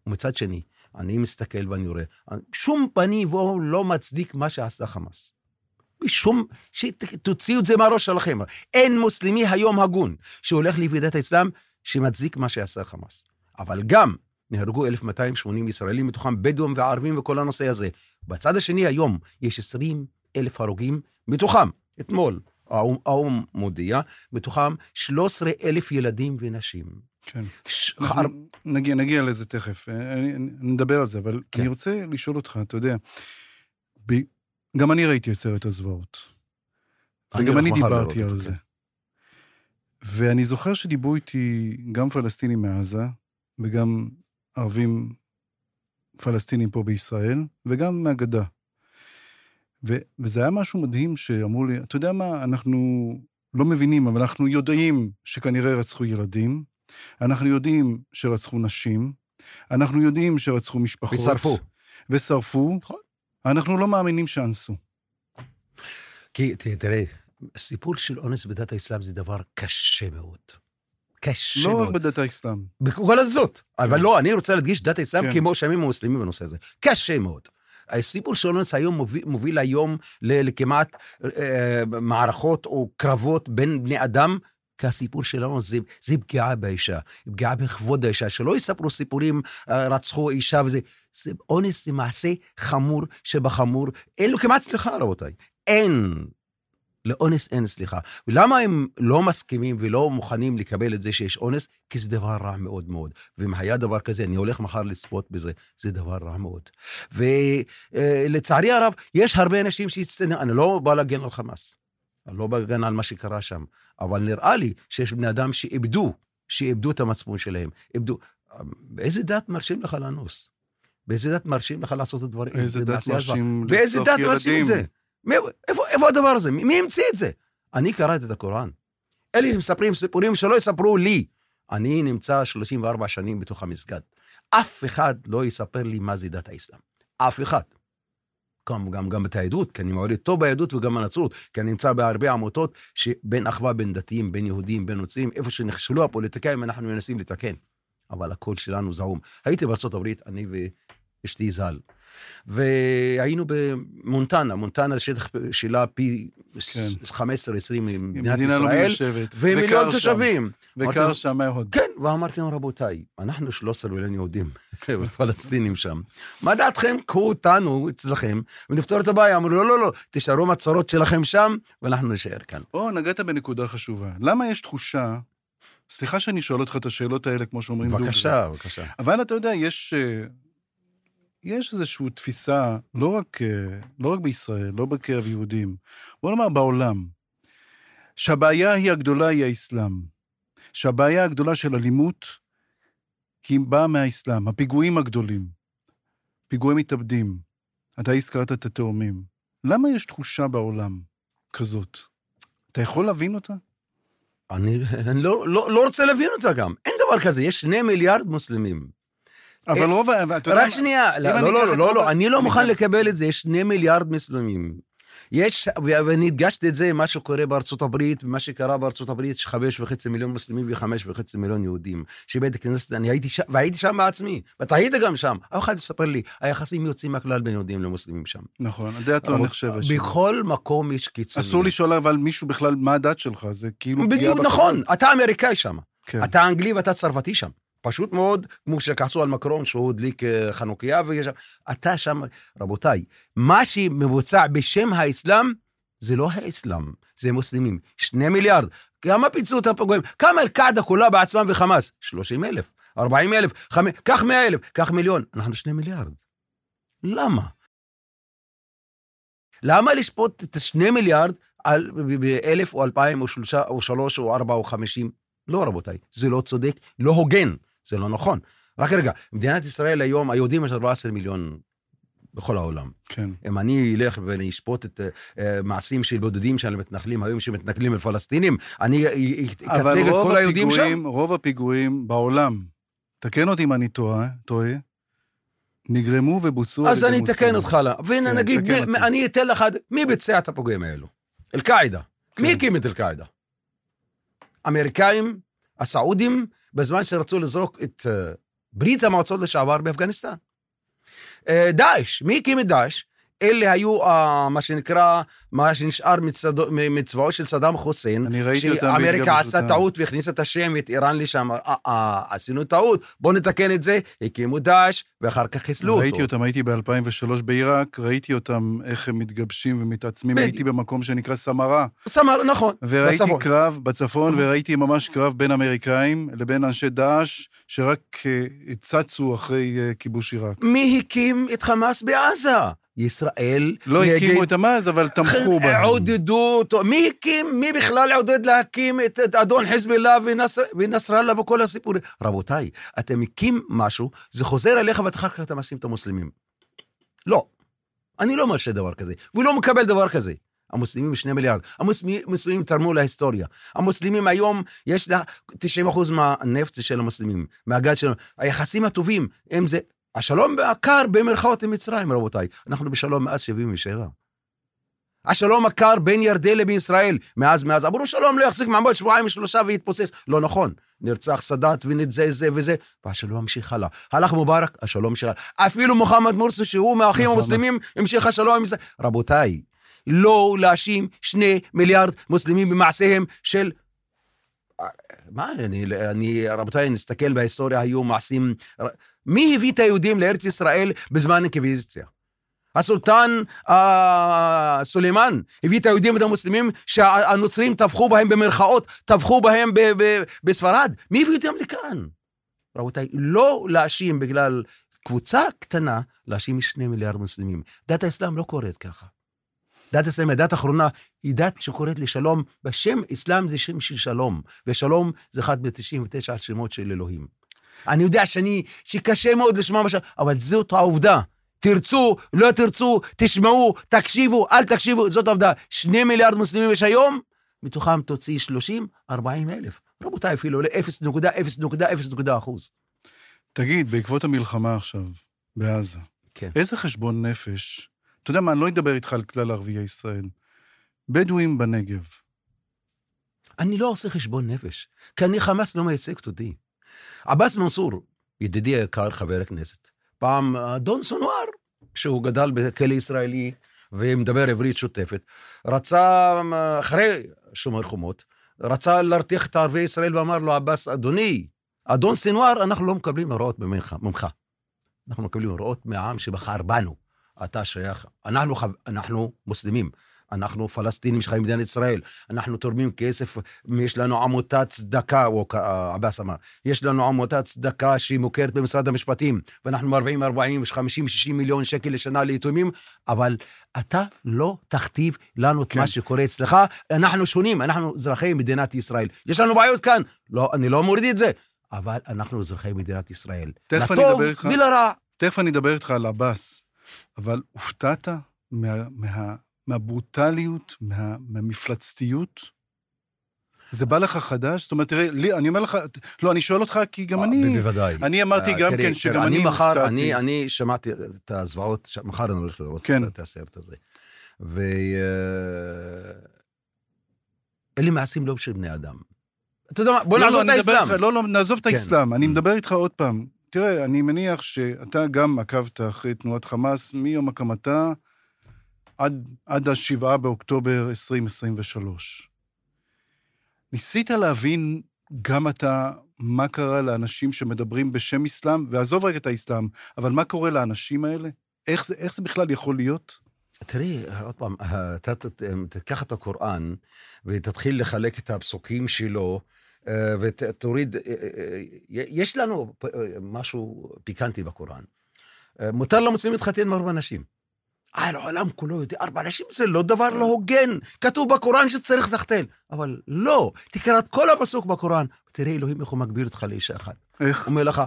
ומצד שני, אני מסתכל ואני רואה, שום פנים והוא לא מצדיק מה שעשה חמאס. בשום, שתוציאו את זה מהראש שלכם. אין מוסלמי היום הגון שהולך לוועידת האסלאם שמצדיק מה שעשה חמאס. אבל גם נהרגו 1,280 ישראלים, מתוכם בדואים וערבים וכל הנושא הזה. בצד השני היום יש 20 אלף הרוגים, מתוכם, אתמול, האו"ם מודיע, מתוכם 13 אלף ילדים ונשים. כן. ש... נגיע, נגיע לזה תכף, אה, אני, אני, נדבר על זה, אבל כן. אני רוצה לשאול אותך, אתה יודע, ב... גם אני ראיתי את סרט הזוועות. וגם אני דיברתי על זה. ואני זוכר שדיברו איתי גם פלסטינים מעזה, וגם ערבים פלסטינים פה בישראל, וגם מהגדה. ו- וזה היה משהו מדהים שאמרו לי, אתה יודע מה, אנחנו לא מבינים, אבל אנחנו יודעים שכנראה רצחו ילדים, אנחנו יודעים שרצחו נשים, אנחנו יודעים שרצחו משפחות. ושרפו. ושרפו. נכון. אנחנו לא מאמינים שאנסו. כי תראה, הסיפור של אונס בדת האסלאם זה דבר קשה מאוד. קשה לא מאוד. לא רק בדת האסלאם. בכל הדתות. כן. אבל לא, אני רוצה להדגיש דת האסלאם כן. כמו שמים המוסלמים בנושא הזה. קשה מאוד. הסיפור של היום מוביל, מוביל היום לכמעט אה, מערכות או קרבות בין בני אדם כי הסיפור שלנו זה, זה פגיעה באישה, פגיעה בכבוד האישה, שלא יספרו סיפורים, אה, רצחו אישה וזה. זה אונס זה מעשה חמור שבחמור, אין לו כמעט סליחה, רבותיי. אין. לאונס אין סליחה. ולמה הם לא מסכימים ולא מוכנים לקבל את זה שיש אונס? כי זה דבר רע מאוד מאוד. ואם היה דבר כזה, אני הולך מחר לצפות בזה, זה דבר רע מאוד. ולצערי הרב, יש הרבה אנשים שהצטנעו, אני לא בא להגן על חמאס. אני לא בא להגן על מה שקרה שם, אבל נראה לי שיש בני אדם שאיבדו, שאיבדו את המצפון שלהם. איבדו... באיזה דת מרשים לך לאנוס? באיזה דת מרשים לך לעשות את הדברים? באיזה דת מרשים לרצוח ילדים? באיזה דת מרשים את זה? איפה, איפה הדבר הזה? מי המציא את זה? אני קראתי את הקוראן. אלה מספרים סיפורים שלא יספרו לי. אני נמצא 34 שנים בתוך המסגד. אף אחד לא יספר לי מה זה דת האסלאם. אף אחד. גם, גם, גם את היהדות, כי אני מעודד טוב ביהדות וגם בנצרות, כי אני נמצא בהרבה עמותות שבין אחווה בין דתיים, בין יהודים, בין נוצרים, איפה שנכשלו הפוליטיקאים, אנחנו מנסים לתקן. אבל הקול שלנו זעום. הייתי בארצות הברית, אני ואשתי ז"ל. והיינו במונטנה, מונטנה זה שטח שלה פי כן. 15-20 ממדינת לא ישראל, לא ומיליון תושבים. וקר שם מאוד. כן, ואמרתי להם, רבותיי, אנחנו 13 מיליון יהודים, פלסטינים שם. מה דעתכם? קחו אותנו אצלכם ונפתור את הבעיה. אמרו, לא, לא, לא, תשארו מהצרות שלכם שם, ואנחנו נשאר כאן. או, נגעת בנקודה חשובה. למה יש תחושה סליחה שאני שואל אותך את השאלות האלה, כמו שאומרים. בבקשה, בבקשה. אבל אתה יודע, יש אה, יש איזושהי תפיסה, לא רק, אה, לא רק בישראל, לא בקרב יהודים, בוא נאמר בעולם, שהבעיה היא הגדולה היא האסלאם. שהבעיה הגדולה של אלימות היא באה מהאסלאם, הפיגועים הגדולים, פיגועי מתאבדים. אתה הזכרת את התאומים. למה יש תחושה בעולם כזאת? אתה יכול להבין אותה? אני, אני לא, לא, לא רוצה להבין אותה גם. אין דבר כזה, יש שני מיליארד מוסלמים. אבל אה, רוב, יודע... רק שנייה, לא, לא, לא, לא, לא, אני לא מוכן לקבל את זה, יש שני מיליארד מוסלמים. יש, ואני הדגשתי את זה, מה שקורה בארצות הברית, ומה שקרה בארצות הברית, שחמש וחצי מיליון מוסלמים וחמש וחצי מיליון יהודים. שבית הכנסת, אני הייתי שם, והייתי שם בעצמי, ואתה היית גם שם. אף אחד יספר לי, היחסים יוצאים מהכלל בין יהודים למוסלמים שם. נכון, הדעת לא נחשבת שם. בכל מקום יש קיצונים. אסור לשאול אבל מישהו בכלל, מה הדת שלך, זה כאילו בדיוק, נכון, אתה אמריקאי שם. כן. אתה אנגלי ואתה צרפתי שם. פשוט מאוד, כמו שכעסו על מקרון שהוא הדליק אה, חנוכיה, ויש... אתה שם, רבותיי, מה שמבוצע בשם האסלאם, זה לא האסלאם, זה מוסלמים. שני מיליארד. כמה פיצו את הפגועים? כמה אל-קעדה כולה בעצמם וחמאס? 30 אלף, 40 אלף. קח 100 אלף, קח מיליון. אנחנו שני מיליארד. למה? למה לשפוט את השני מיליארד על באלף או אלפיים או שלושה או שלוש או ארבע או חמישים? לא, רבותיי, זה לא צודק, לא הוגן. זה לא נכון. רק רגע, מדינת ישראל היום, היהודים יש 14 מיליון בכל העולם. כן. אם אני אלך ואני אשפוט את uh, מעשים של בודדים של מתנחלים היום שמתנכלים לפלסטינים, אני אקטלג את כל היהודים שם? אבל רוב הפיגועים בעולם, תקן אותי אם אני טועה, טועה, נגרמו ובוצעו אז אני אתקן אותך, והנה כן, נגיד, מי, אני אתן לך, מי ביצע את הפיגועים האלו? אל-קאעידה. כן. מי הקים את אל-קאעידה? אמריקאים, הסעודים, בזמן שרצו לזרוק את uh, ברית המועצות לשעבר באפגניסטן. אה, דאעש. מי הקים את דאעש? אלה היו uh, מה שנקרא, מה שנשאר מצדו, מצבאו של סדאם חוסיין, אני ראיתי אותם שאמריקה. עשה טעות והכניסה את השם, את איראן לשם, אה, אה, עשינו טעות, בואו נתקן את זה, הקימו דאעש, ואחר כך חיסלו אותו. ראיתי אותם, הייתי ב-2003 בעיראק, ראיתי אותם, איך הם מתגבשים ומתעצמים. הייתי במקום שנקרא סמרה, סמר, נכון, וראיתי בצפון. קרב בצפון, וראיתי ממש קרב בין אמריקאים לבין אנשי דאעש, שרק אה, צצו אחרי אה, כיבוש עיראק. מי הקים את חמאס בעזה? ישראל. לא נגד- הקימו את המאז, אבל תמכו בהם. עודדו אותו. מי הקים, מי בכלל עודד להקים את, את אדון חיזבאללה ונסר, ונסראללה וכל הסיפורים? רבותיי, אתם מקים משהו, זה חוזר אליך ואחר כך אתה מאשים את המוסלמים. לא. אני לא מרשה דבר כזה, ולא מקבל דבר כזה. המוסלמים שני מיליארד. המוסלמים תרמו להיסטוריה. המוסלמים היום, יש לה 90% מהנפט של המוסלמים, מהגז שלנו. היחסים הטובים, הם זה... השלום הקר במרכאות עם מצרים, רבותיי. אנחנו בשלום מאז 77. השלום הקר בין ירדן לבין ישראל, מאז, מאז. אמרו שלום לא יחזיק מעמד שבועיים שלושה ויתפוצץ. לא נכון. נרצח סאדאת ונזה זה וזה, והשלום המשיך הלאה. הלך מובארק, השלום המשיך הלאה. אפילו מוחמד מורסי, שהוא מהאחים נכון. המוסלמים, המשיך השלום עם ישראל. רבותיי, לא להאשים שני מיליארד מוסלמים במעשיהם של... מה, אני, אני, רבותיי, נסתכל בהיסטוריה, היו מעשים... מי הביא את היהודים לארץ ישראל בזמן האינקוויזיציה? הסולטן אה, סולימאן הביא את היהודים ואת המוסלמים שהנוצרים טבחו בהם במרכאות, טבחו בהם ב- ב- בספרד. מי הביא אותם לכאן? רבותיי, לא להאשים בגלל קבוצה קטנה, להאשים שני מיליארד מוסלמים. דת האסלאם לא קורית ככה. דת האסלאם, הדת האחרונה, היא דת שקוראת לשלום, בשם אסלאם זה שם של שלום, ושלום זה אחד מ-99 השמות של אלוהים. אני יודע שאני, שקשה מאוד לשמוע מה ש... אבל זאת העובדה. תרצו, לא תרצו, תשמעו, תקשיבו, אל תקשיבו, זאת העובדה. שני מיליארד מוסלמים יש היום, מתוכם תוציא 30, 40 אלף. רבותיי, אפילו ל-0.0.0 אחוז. תגיד, בעקבות המלחמה עכשיו, בעזה, כן. איזה חשבון נפש, אתה יודע מה, אני לא אדבר איתך על כלל ערביי ישראל. בדואים בנגב, אני לא עושה חשבון נפש, כי אני חמאס לא מייצגת אותי. עבאס מנסור, ידידי היקר, חבר הכנסת, פעם אדון סונואר, כשהוא גדל בכלא ישראלי ומדבר עברית שוטפת, רצה, אחרי שומר חומות, רצה להרתיח את ערביי ישראל ואמר לו, עבאס, אדוני, אדון סנואר, אנחנו לא מקבלים הוראות ממך. ממך. אנחנו מקבלים הוראות מהעם שבחר בנו. אתה שייך, אנחנו, אנחנו מוסלמים, אנחנו פלסטינים שחיים במדינת ישראל, אנחנו תורמים כסף, יש לנו עמותת צדקה, או עבאס אמר, יש לנו עמותת צדקה שהיא מוכרת במשרד המשפטים, ואנחנו מרוויחים 40, 50, 60 מיליון שקל לשנה ליתומים, אבל אתה לא תכתיב לנו את כן. מה שקורה אצלך, אנחנו שונים, אנחנו אזרחי מדינת ישראל. יש לנו בעיות כאן, לא, אני לא מוריד את זה, אבל אנחנו אזרחי מדינת ישראל. תכף אני אדבר איתך. ולרע. תכף אני אדבר איתך על עבאס, אבל הופתעת מה, מה, מהברוטליות, מה, מהמפלצתיות? זה בא לך חדש? זאת אומרת, תראה, לי, אני אומר לך, לא, אני שואל אותך כי גם אני, אה, בוודאי. אני אמרתי אה, גם כן שגם אני הופתעתי. אני, אני שמעתי את הזוועות, מחר אני הולך לראות כן. את הסרט הזה. ו... אה, מעשים לא של בני אדם. אתה יודע מה, בוא לא, נעזוב לא, את אני מדבר האסלאם. לא, לא, נעזוב את כן. האסלאם, אני Mm. מדבר איתך עוד פעם. תראה, אני מניח שאתה גם עקבת אחרי תנועת חמאס מיום הקמתה עד, עד ה-7 באוקטובר 2023. ניסית להבין גם אתה מה קרה לאנשים שמדברים בשם אסלאם, ועזוב רגע את האסלאם, אבל מה קורה לאנשים האלה? איך זה, איך זה בכלל יכול להיות? תראי, עוד פעם, אתה ת- תיקח את הקוראן ותתחיל לחלק את הפסוקים שלו, אה, ותוריד, אה, אה, יש לנו אה, משהו פיקנטי בקוראן. אה, מותר למוסלמים להתחתן עם ארבע נשים. העולם כולו יודע, ארבע נשים זה לא דבר לא הוגן. כתוב בקוראן שצריך לתחתן. אבל לא, תקרא את כל הפסוק בקוראן, ותראה אלוהים איך הוא מגביל אותך לאישה אחת. איך? אומר לך,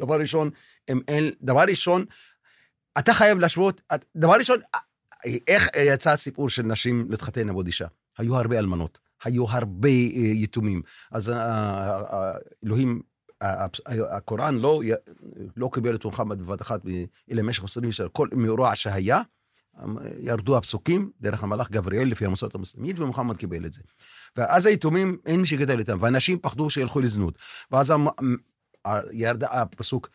דבר ראשון, הם אין, דבר ראשון, אתה חייב להשוות, דבר ראשון, איך יצא הסיפור של נשים להתחתן עם עוד אישה? היו הרבה אלמנות, היו הרבה אה, יתומים. אז אה, אה, אלוהים, אה, אה, הקוראן לא, לא קיבל את מוחמד בבת אחת, אלא במשך עשרים שנה, כל מאורע שהיה, אה, ירדו הפסוקים דרך המלאך גבריאל לפי המסורת המוסלמית, ומוחמד קיבל את זה. ואז היתומים, אין מי שגדל איתם, ואנשים פחדו שילכו לזנות. ואז ירד הפסוק,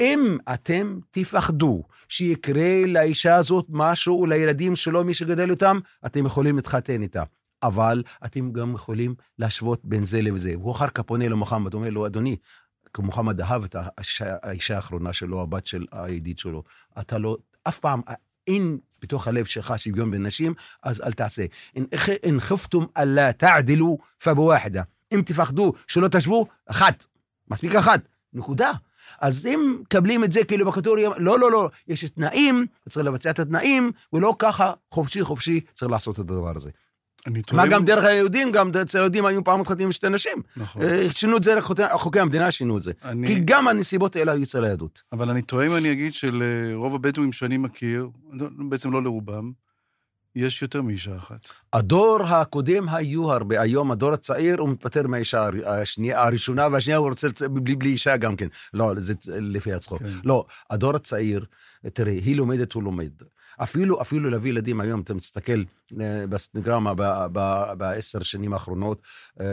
אם אתם תפחדו שיקרה לאישה הזאת משהו, לילדים שלו, מי שגדל אותם, אתם יכולים להתחתן איתה. אבל אתם גם יכולים להשוות בין זה לזה. והוא אחר כך פונה למוחמד, אומר לו, אדוני, מוחמד אהב את האישה, האחרונה שלו, הבת של הידיד שלו. אתה לא, אף פעם, אין בתוך הלב שלך שוויון בין נשים, אז אל תעשה. אין חפתום אללה תעדלו פבוואחדה. אם תפחדו שלא תשוו, אחת. מספיק אחת. נקודה. אז אם מקבלים את זה כאילו בכתוב, לא, לא, לא, יש תנאים, צריך לבצע את התנאים, ולא ככה חופשי חופשי צריך לעשות את הדבר הזה. מה. גם דרך היהודים, גם אצל היהודים היו פעם מתחתנים עם שתי נשים. נכון. אה, שינו את זה, חוקי- המדינה שינו את זה. אני- כי גם הנסיבות האלה היו אצל היהדות. אבל אני טועה אם אני אגיד שלרוב הבדואים שאני מכיר, לא- בעצם לא לרובם, יש יותר מאישה אחת. הדור הקודם היו הרבה, היום הדור הצעיר הוא מתפטר מהאישה השנייה, הראשונה והשנייה הוא רוצה לצ- בלי, בלי אישה גם כן. לא, זה לפי הצחוק. כן. לא, הדור הצעיר, תראה, היא לומדת, הוא לומד. אפילו, אפילו להביא ילדים היום, אתה מסתכל אה, בסטנגרמה בעשר שנים האחרונות, אה,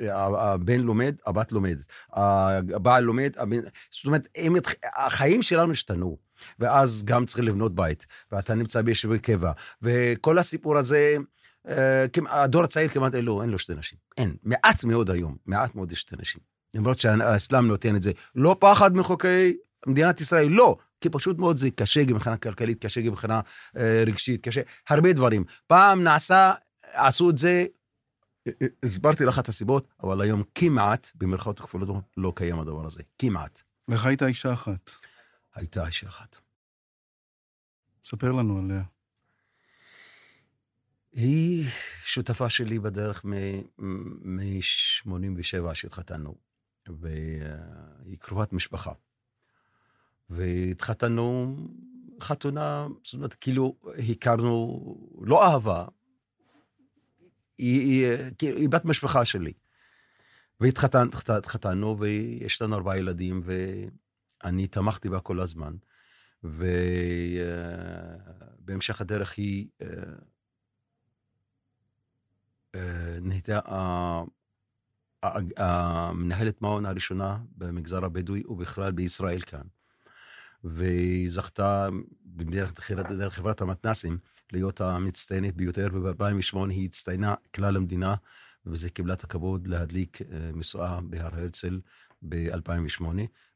אה, הבן לומד, הבת לומדת, הבעל לומד, הבן... זאת אומרת, הם, החיים שלנו השתנו, ואז גם צריך לבנות בית, ואתה נמצא ביישובי קבע, וכל הסיפור הזה, הדור הצעיר כמעט אין לו, אין לו שתי נשים. אין, מעט מאוד היום, מעט מאוד יש שתי נשים. למרות שהאסלאם נותן את זה. לא פחד מחוקי מדינת ישראל, לא. כי פשוט מאוד זה קשה גם מבחינה כלכלית, קשה גם מבחינה אה, רגשית, קשה, הרבה דברים. פעם נעשה, עשו את זה, אה, אה, הסברתי לך את הסיבות, אבל היום כמעט, במרכאות כפולות, לא קיים הדבר הזה. כמעט. לך הייתה אישה אחת. הייתה אישה אחת. ספר לנו עליה. היא שותפה שלי בדרך מ-87 שהתחתנו, והיא קרובת משפחה. והתחתנו חתונה, זאת אומרת, כאילו, הכרנו, לא אהבה, היא, היא, כאילו, היא בת משפחה שלי. והתחתנו, התחתנו, ויש לנו ארבעה ילדים, ואני תמכתי בה כל הזמן. ובהמשך הדרך היא אה, אה, נהייתה המנהלת מעון הראשונה במגזר הבדואי ובכלל בישראל כאן. והיא זכתה דרך חברת המתנ"סים להיות המצטיינת ביותר, וב-2008 היא הצטיינה כלל המדינה, ובזה קיבלה את הכבוד להדליק אה, משואה בהר הרצל ב-2008.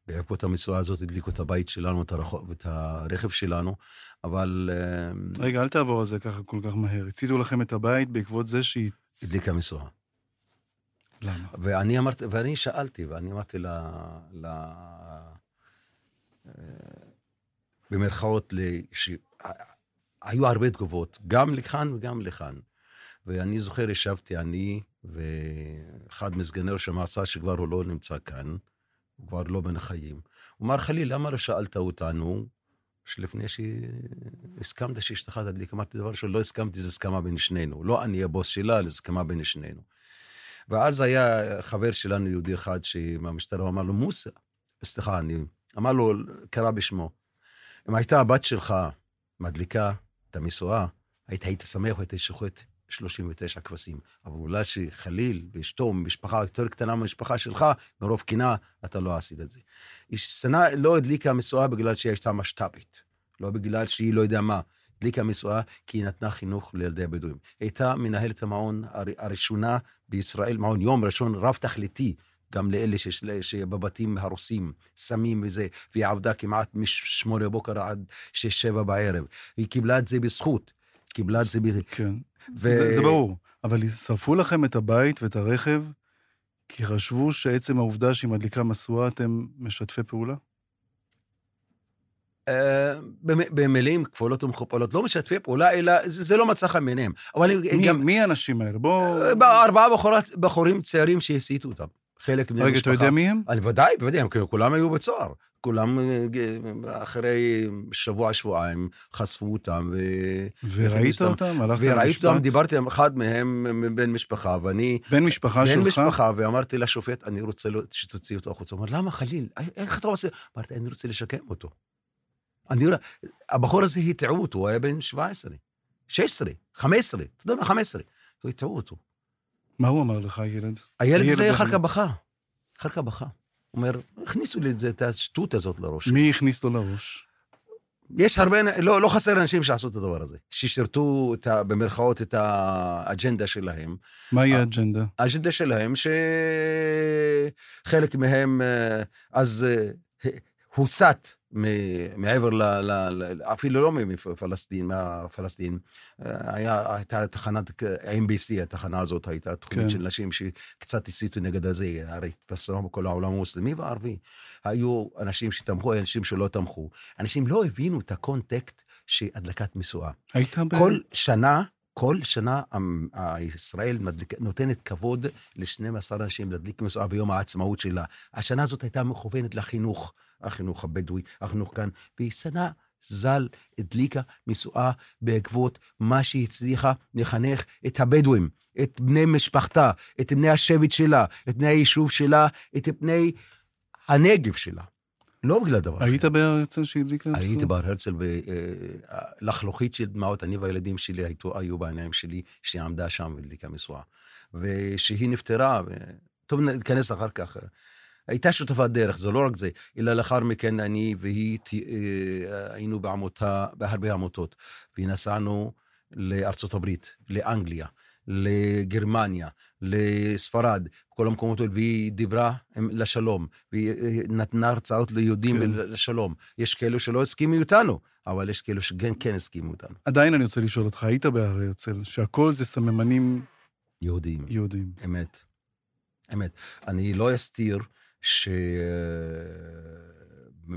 בעקבות המשואה הזאת הדליקו את הבית שלנו, את, הרחוב, את הרכב שלנו, אבל אה, רגע, אל תעבור על זה ככה כל כך מהר. הציתו לכם את הבית בעקבות זה שהיא... הדליקה משואה. למה? ואני אמרתי, ואני שאלתי, ואני אמרתי ל... ל... במרכאות, לש... היו הרבה תגובות, גם לכאן וגם לכאן. ואני זוכר, ישבתי אני ואחד מסגני ראש המועצה, שכבר הוא לא נמצא כאן, הוא כבר לא בין החיים. הוא אמר, חליל, למה לא שאלת אותנו שלפני שהסכמת שאשתך תדליק? אמרתי, דבר שלא הסכמתי, זה הסכמה בין שנינו. לא אני הבוס שלה, זה הסכמה בין שנינו. ואז היה חבר שלנו, יהודי אחד, מהמשטרה, אמר לו, מוסא, סליחה, אני... אמר לו, קרא בשמו, אם הייתה הבת שלך מדליקה את המשואה, היית, היית שמח והיית שוחט 39 כבשים. אבל אולי שחליל ואשתו, משפחה יותר קטנה מהמשפחה שלך, מרוב קנאה, אתה לא עשית את זה. שנה לא הדליקה משואה בגלל שהיא הייתה משת"פית, לא בגלל שהיא לא יודע מה. הדליקה משואה כי היא נתנה חינוך לילדי הבדואים. הייתה מנהלת המעון הר- הראשונה בישראל, מעון יום ראשון רב-תכליתי, גם לאלה שיש- שבבתים הרוסים, סמים וזה, והיא עבדה כמעט משמונה בבוקר עד שש-שבע בערב. היא קיבלה את זה בזכות. קיבלה את זה בזכות. כן. ו... זה, זה ברור. אבל שרפו לכם את הבית ואת הרכב, כי חשבו שעצם העובדה שהיא מדליקה משואה, אתם משתפי פעולה? אה, במ- במילים כפולות ומכופלות, לא משתפי פעולה, אלא זה, לא מצא חן בעיניהם. מי, גם... מי האנשים האלה? בוא... אה, ארבעה בחורים צעירים שהסיתו אותם. חלק בני רגע. אתה יודע מי הם? אני ודאי, בוודאי, הם כולם היו בצוהר. כולם אה, אחרי שבוע, שבועיים, חשפו אותם, ו... וראית אותם? הלכת וראיתי למשפט? אותם, דיברתי עם אחד מהם, בן משפחה, ואני... בן משפחה בן שלך? משפחה, ואמרתי לשופט, אני רוצה לו- שתוציא אותו החוצה. הוא אומר, למה חליל? איך אתה עושה? אמרתי, אני רוצה לשקם אותו. אני... הבחור הזה הטעו אותו, הוא היה בן 17, 16, 15, אתה יודע מה, 15. הטעו אותו. מה הוא אמר לך, ילד? הילד הילד הזה אחר. כך בכה. אחר כך בכה. הוא אומר, הכניסו לי את זה- את השטות הזאת לראש. מי הכניס לו לראש? יש הרבה, לא, לא חסר אנשים שעשו את הדבר הזה, ששירתו את ה, במרכאות את האג'נדה שלהם. מהי. האג'נדה? האג'נדה שלהם שחלק מהם אה, אז אה, הוסט מ- מעבר ל... ל, אפילו לא מפלסטין, מהפלסטין. אה, היה, הייתה תחנת MBC, התחנה הזאת הייתה תוכנית כן. של נשים שקצת הסיתו נגד הזה, הרי התפרסמה בכל העולם המוסלמי והערבי. היו אנשים שתמכו, היו אנשים שלא תמכו. אנשים לא הבינו את הקונטקסט שהדלקת משואה. היית ב... כל שנה, כל שנה ה- ישראל מדליק, נותנת כבוד ל-12 אנשים להדליק משואה ביום העצמאות שלה. השנה הזאת הייתה מכוונת לחינוך, החינוך הבדואי, החינוך כאן, והיא שנה ז"ל הדליקה משואה בעקבות מה שהיא הצליחה לחנך את הבדואים, את בני משפחתה, את בני השבט שלה, את בני היישוב שלה, את בני הנגב שלה. לא בגלל דבר אחר. היית בהר הרצל שהדליקה הייתי? בהר הרצל, ולחלוכית של דמעות, אני והילדים שלי היו, היו בעיניים שלי, שהיא עמדה שם והדליקה משואה. ושהיא נפטרה, ו... טוב, ניכנס אחר כך. הייתה שותפת דרך, זה לא רק זה, אלא לאחר מכן אני והיא ת- אה, היינו בעמותה, בהרבה עמותות, ונסענו לארצות הברית, לאנגליה, לגרמניה, לספרד, כל המקומות האלה, והיא דיברה לשלום, והיא אה, נתנה הרצאות ליהודים כן. לשלום. יש כאלו שלא הסכימו איתנו, אבל יש כאלו שכן כן הסכימו איתנו. עדיין אני רוצה לשאול אותך, היית בהר הרצל, שהכל זה סממנים יהודים. יהודים. אמת. אמת. אני לא אסתיר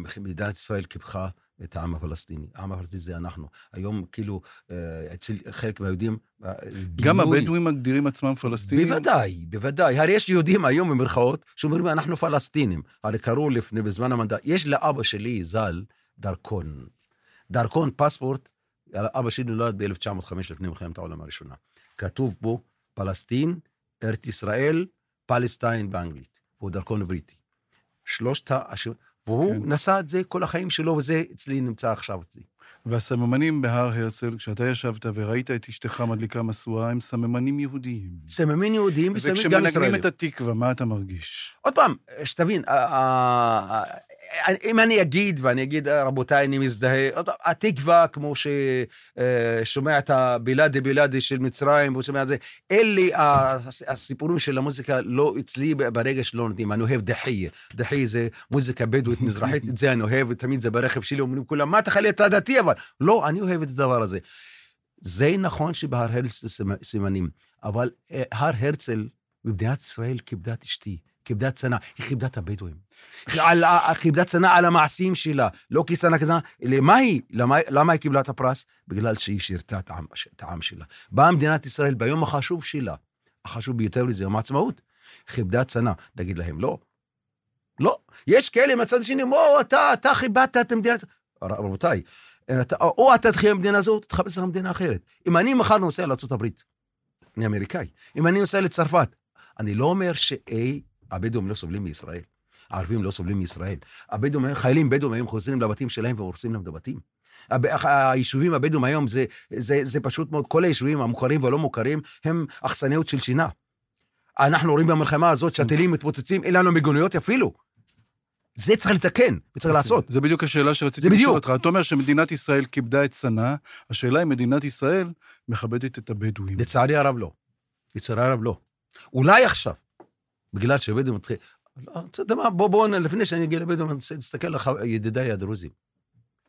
שמדינת ישראל קיפחה את העם הפלסטיני. העם הפלסטיני זה אנחנו. היום כאילו, אה, אצל חלק מהיהודים... אה, גם גינוי- הבדואים מגדירים עצמם פלסטינים? בוודאי, בוודאי. הרי יש יהודים היום במרכאות שאומרים, אנחנו פלסטינים. הרי קראו לפני, בזמן המנדט, יש לאבא שלי, ז"ל, דרכון. דרכון, פספורט, אבא שלי נולד ב-1905 לפני מלחמת העולם הראשונה. כתוב בו פלסטין, ארץ ישראל, פלסטיין באנגלית. והוא דרכון בריטי. שלושת ה... והוא כן. נשא את זה כל החיים שלו, וזה אצלי נמצא עכשיו אצלי. והסממנים בהר הרצל, כשאתה ישבת וראית את אשתך מדליקה משואה, הם סממנים יהודיים. סממנים יהודיים וסממנים גם וכשמנגנים ישראלים. את התקווה, מה אתה מרגיש? עוד פעם, שתבין, אם אני אגיד, ואני אגיד, רבותיי, אני מזדהה, התקווה, כמו ששומע את הבילאדי בילאדי של מצרים, והוא שומע את זה, אלה הס- הסיפורים של המוזיקה, לא אצלי ברגע שלא נותנים, אני אוהב דחיה. דחיה זה מוזיקה בדואית מזרחית, את זה אני אוהב, ותמיד זה ברכב שלי, אומרים כולם, מה אתה חלי, אתה דתי אבל. לא, אני אוהב את הדבר הזה. זה נכון שבהר הרצל סימ- סימנים, אבל אה, הר הרצל במדינת ישראל כיבדה את אשתי, כיבדה צנע, היא כיבדה את הבדואים. כיבדה צנע על המעשים שלה, לא כשנא כזנה, אלא מה היא? למה, למה היא קיבלה את הפרס? בגלל שהיא שירתה את העם, את העם שלה. באה מדינת ישראל ביום החשוב שלה, החשוב ביותר לזה יום העצמאות, כיבדה צנע. תגיד להם, לא. לא. יש כאלה מהצד השני, או, אתה, אתה כיבדת את מדינת... ר- רבותיי, אתה, או אתה תחיה במדינה הזאת, תחפש לך מדינה אחרת. אם אני מחר נוסע לארה"ב, אני אמריקאי, אם אני נוסע לצרפת, אני לא אומר שאי, הבדואים לא סובלים מישראל. הערבים לא סובלים מישראל. הבדואים, חיילים בדואים היום חוזרים לבתים שלהם והורסים להם את הבתים. הב- היישובים הבדואים היום זה, זה, זה פשוט מאוד, כל היישובים המוכרים והלא מוכרים הם אכסניות של שינה. אנחנו רואים במלחמה הזאת שהטילים מתפוצצים, אין לנו מיגוניות אפילו. זה צריך לתקן וצריך לעשות. זה בדיוק השאלה שרציתי לשאול. אותך. אתה אומר שמדינת ישראל כיבדה את צנע, השאלה אם מדינת ישראל מכבדת את הבדואים. לצערי הרב לא. לצערי הרב לא. אולי עכשיו, בגלל שהבדואים מתחיל... לא, אתה יודע מה, בוא, בוא, לפני שאני אגיע לבדואים, אני רוצה להסתכל לך, ידידיי הדרוזים.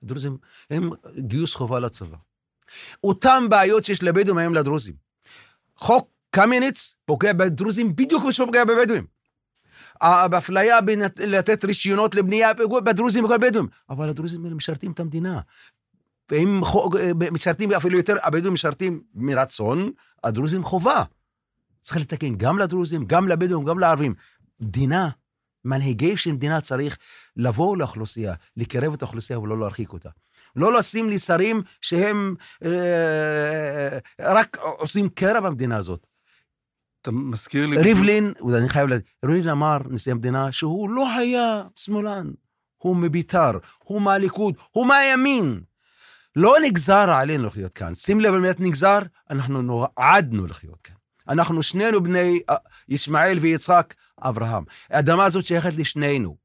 הדרוזים הם גיוס חובה לצבא. אותם בעיות שיש לבדואים היום לדרוזים. חוק קמיניץ פוגע בדרוזים בדיוק כמו שהוא פוגע בבדואים. באפליה בין לתת רישיונות לבנייה בדרוזים וכל בדואים. אבל הדרוזים האלה משרתים את המדינה. והם משרתים אפילו יותר, הבדואים משרתים מרצון, הדרוזים חובה. צריך לתקן גם לדרוזים, גם לבדואים, גם לערבים. מדינה, מנהיגי של מדינה צריך לבוא לאוכלוסייה, לקרב את האוכלוסייה ולא להרחיק אותה. לא לשים לי שרים שהם אה, רק עושים קרע במדינה הזאת. אתה מזכיר לי... ריבלין, אני חייב להגיד, ריבלין אמר, נשיא המדינה, שהוא לא היה שמאלן. הוא מביתר, הוא מהליכוד, הוא מהימין. לא נגזר עלינו לחיות כאן. שים לב על מנת נגזר, אנחנו נועדנו לחיות כאן. אנחנו שנינו בני אה, ישמעאל ויצחק, אברהם. האדמה הזאת שייכת לשנינו.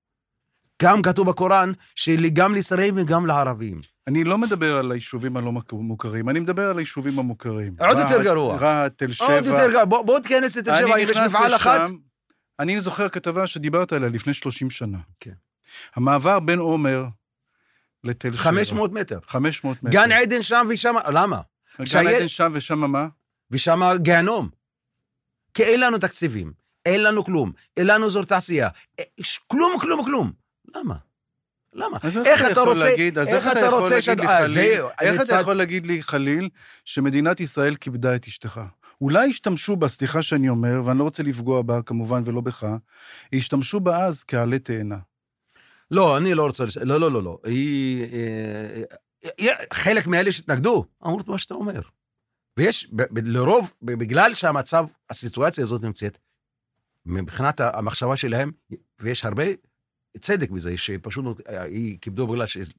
גם כתוב בקוראן שגם לישראל וגם לערבים. אני לא מדבר על היישובים הלא מוכרים, אני מדבר על היישובים המוכרים. עוד יותר גרוע. רהט, תל שבע. עוד יותר גרוע, בוא, בוא תיכנס לתל שבע, יש מפעל. לשם, אני זוכר כתבה שדיברת עליה לפני 30 שנה. כן. המעבר בין עומר לתל שבע. 500 מטר. 500 מטר. גן עדן שם ושם, למה? גן עדן שם ושם מה? ושם גיהנום. כי אין לנו תקציבים, אין לנו כלום, אין לנו אזור תעשייה, אה, כלום, כלום, כלום. למה? למה? אז איך אתה יכול רוצה- להגיד, אז איך איך אתה אתה יכול רוצה להגיד ש- אה, זהו, איך זה אתה צד- יכול להגיד לי חליל שמדינת ישראל כיבדה את אשתך? אולי השתמשו בה, סליחה שאני אומר, ואני לא רוצה לפגוע בה כמובן ולא בך, השתמשו בה אז כעלה תאנה. לא, אני לא רוצה... לש- לא, לא, לא, לא. היא... אה, אה, חלק מאלה שהתנגדו, אמרו את מה שאתה אומר. ויש, ב- ב- לרוב, בגלל שהמצב, הסיטואציה הזאת נמצאת, מבחינת המחשבה שלהם, ויש הרבה צדק בזה, שפשוט אה, היא כיבדו בגלל.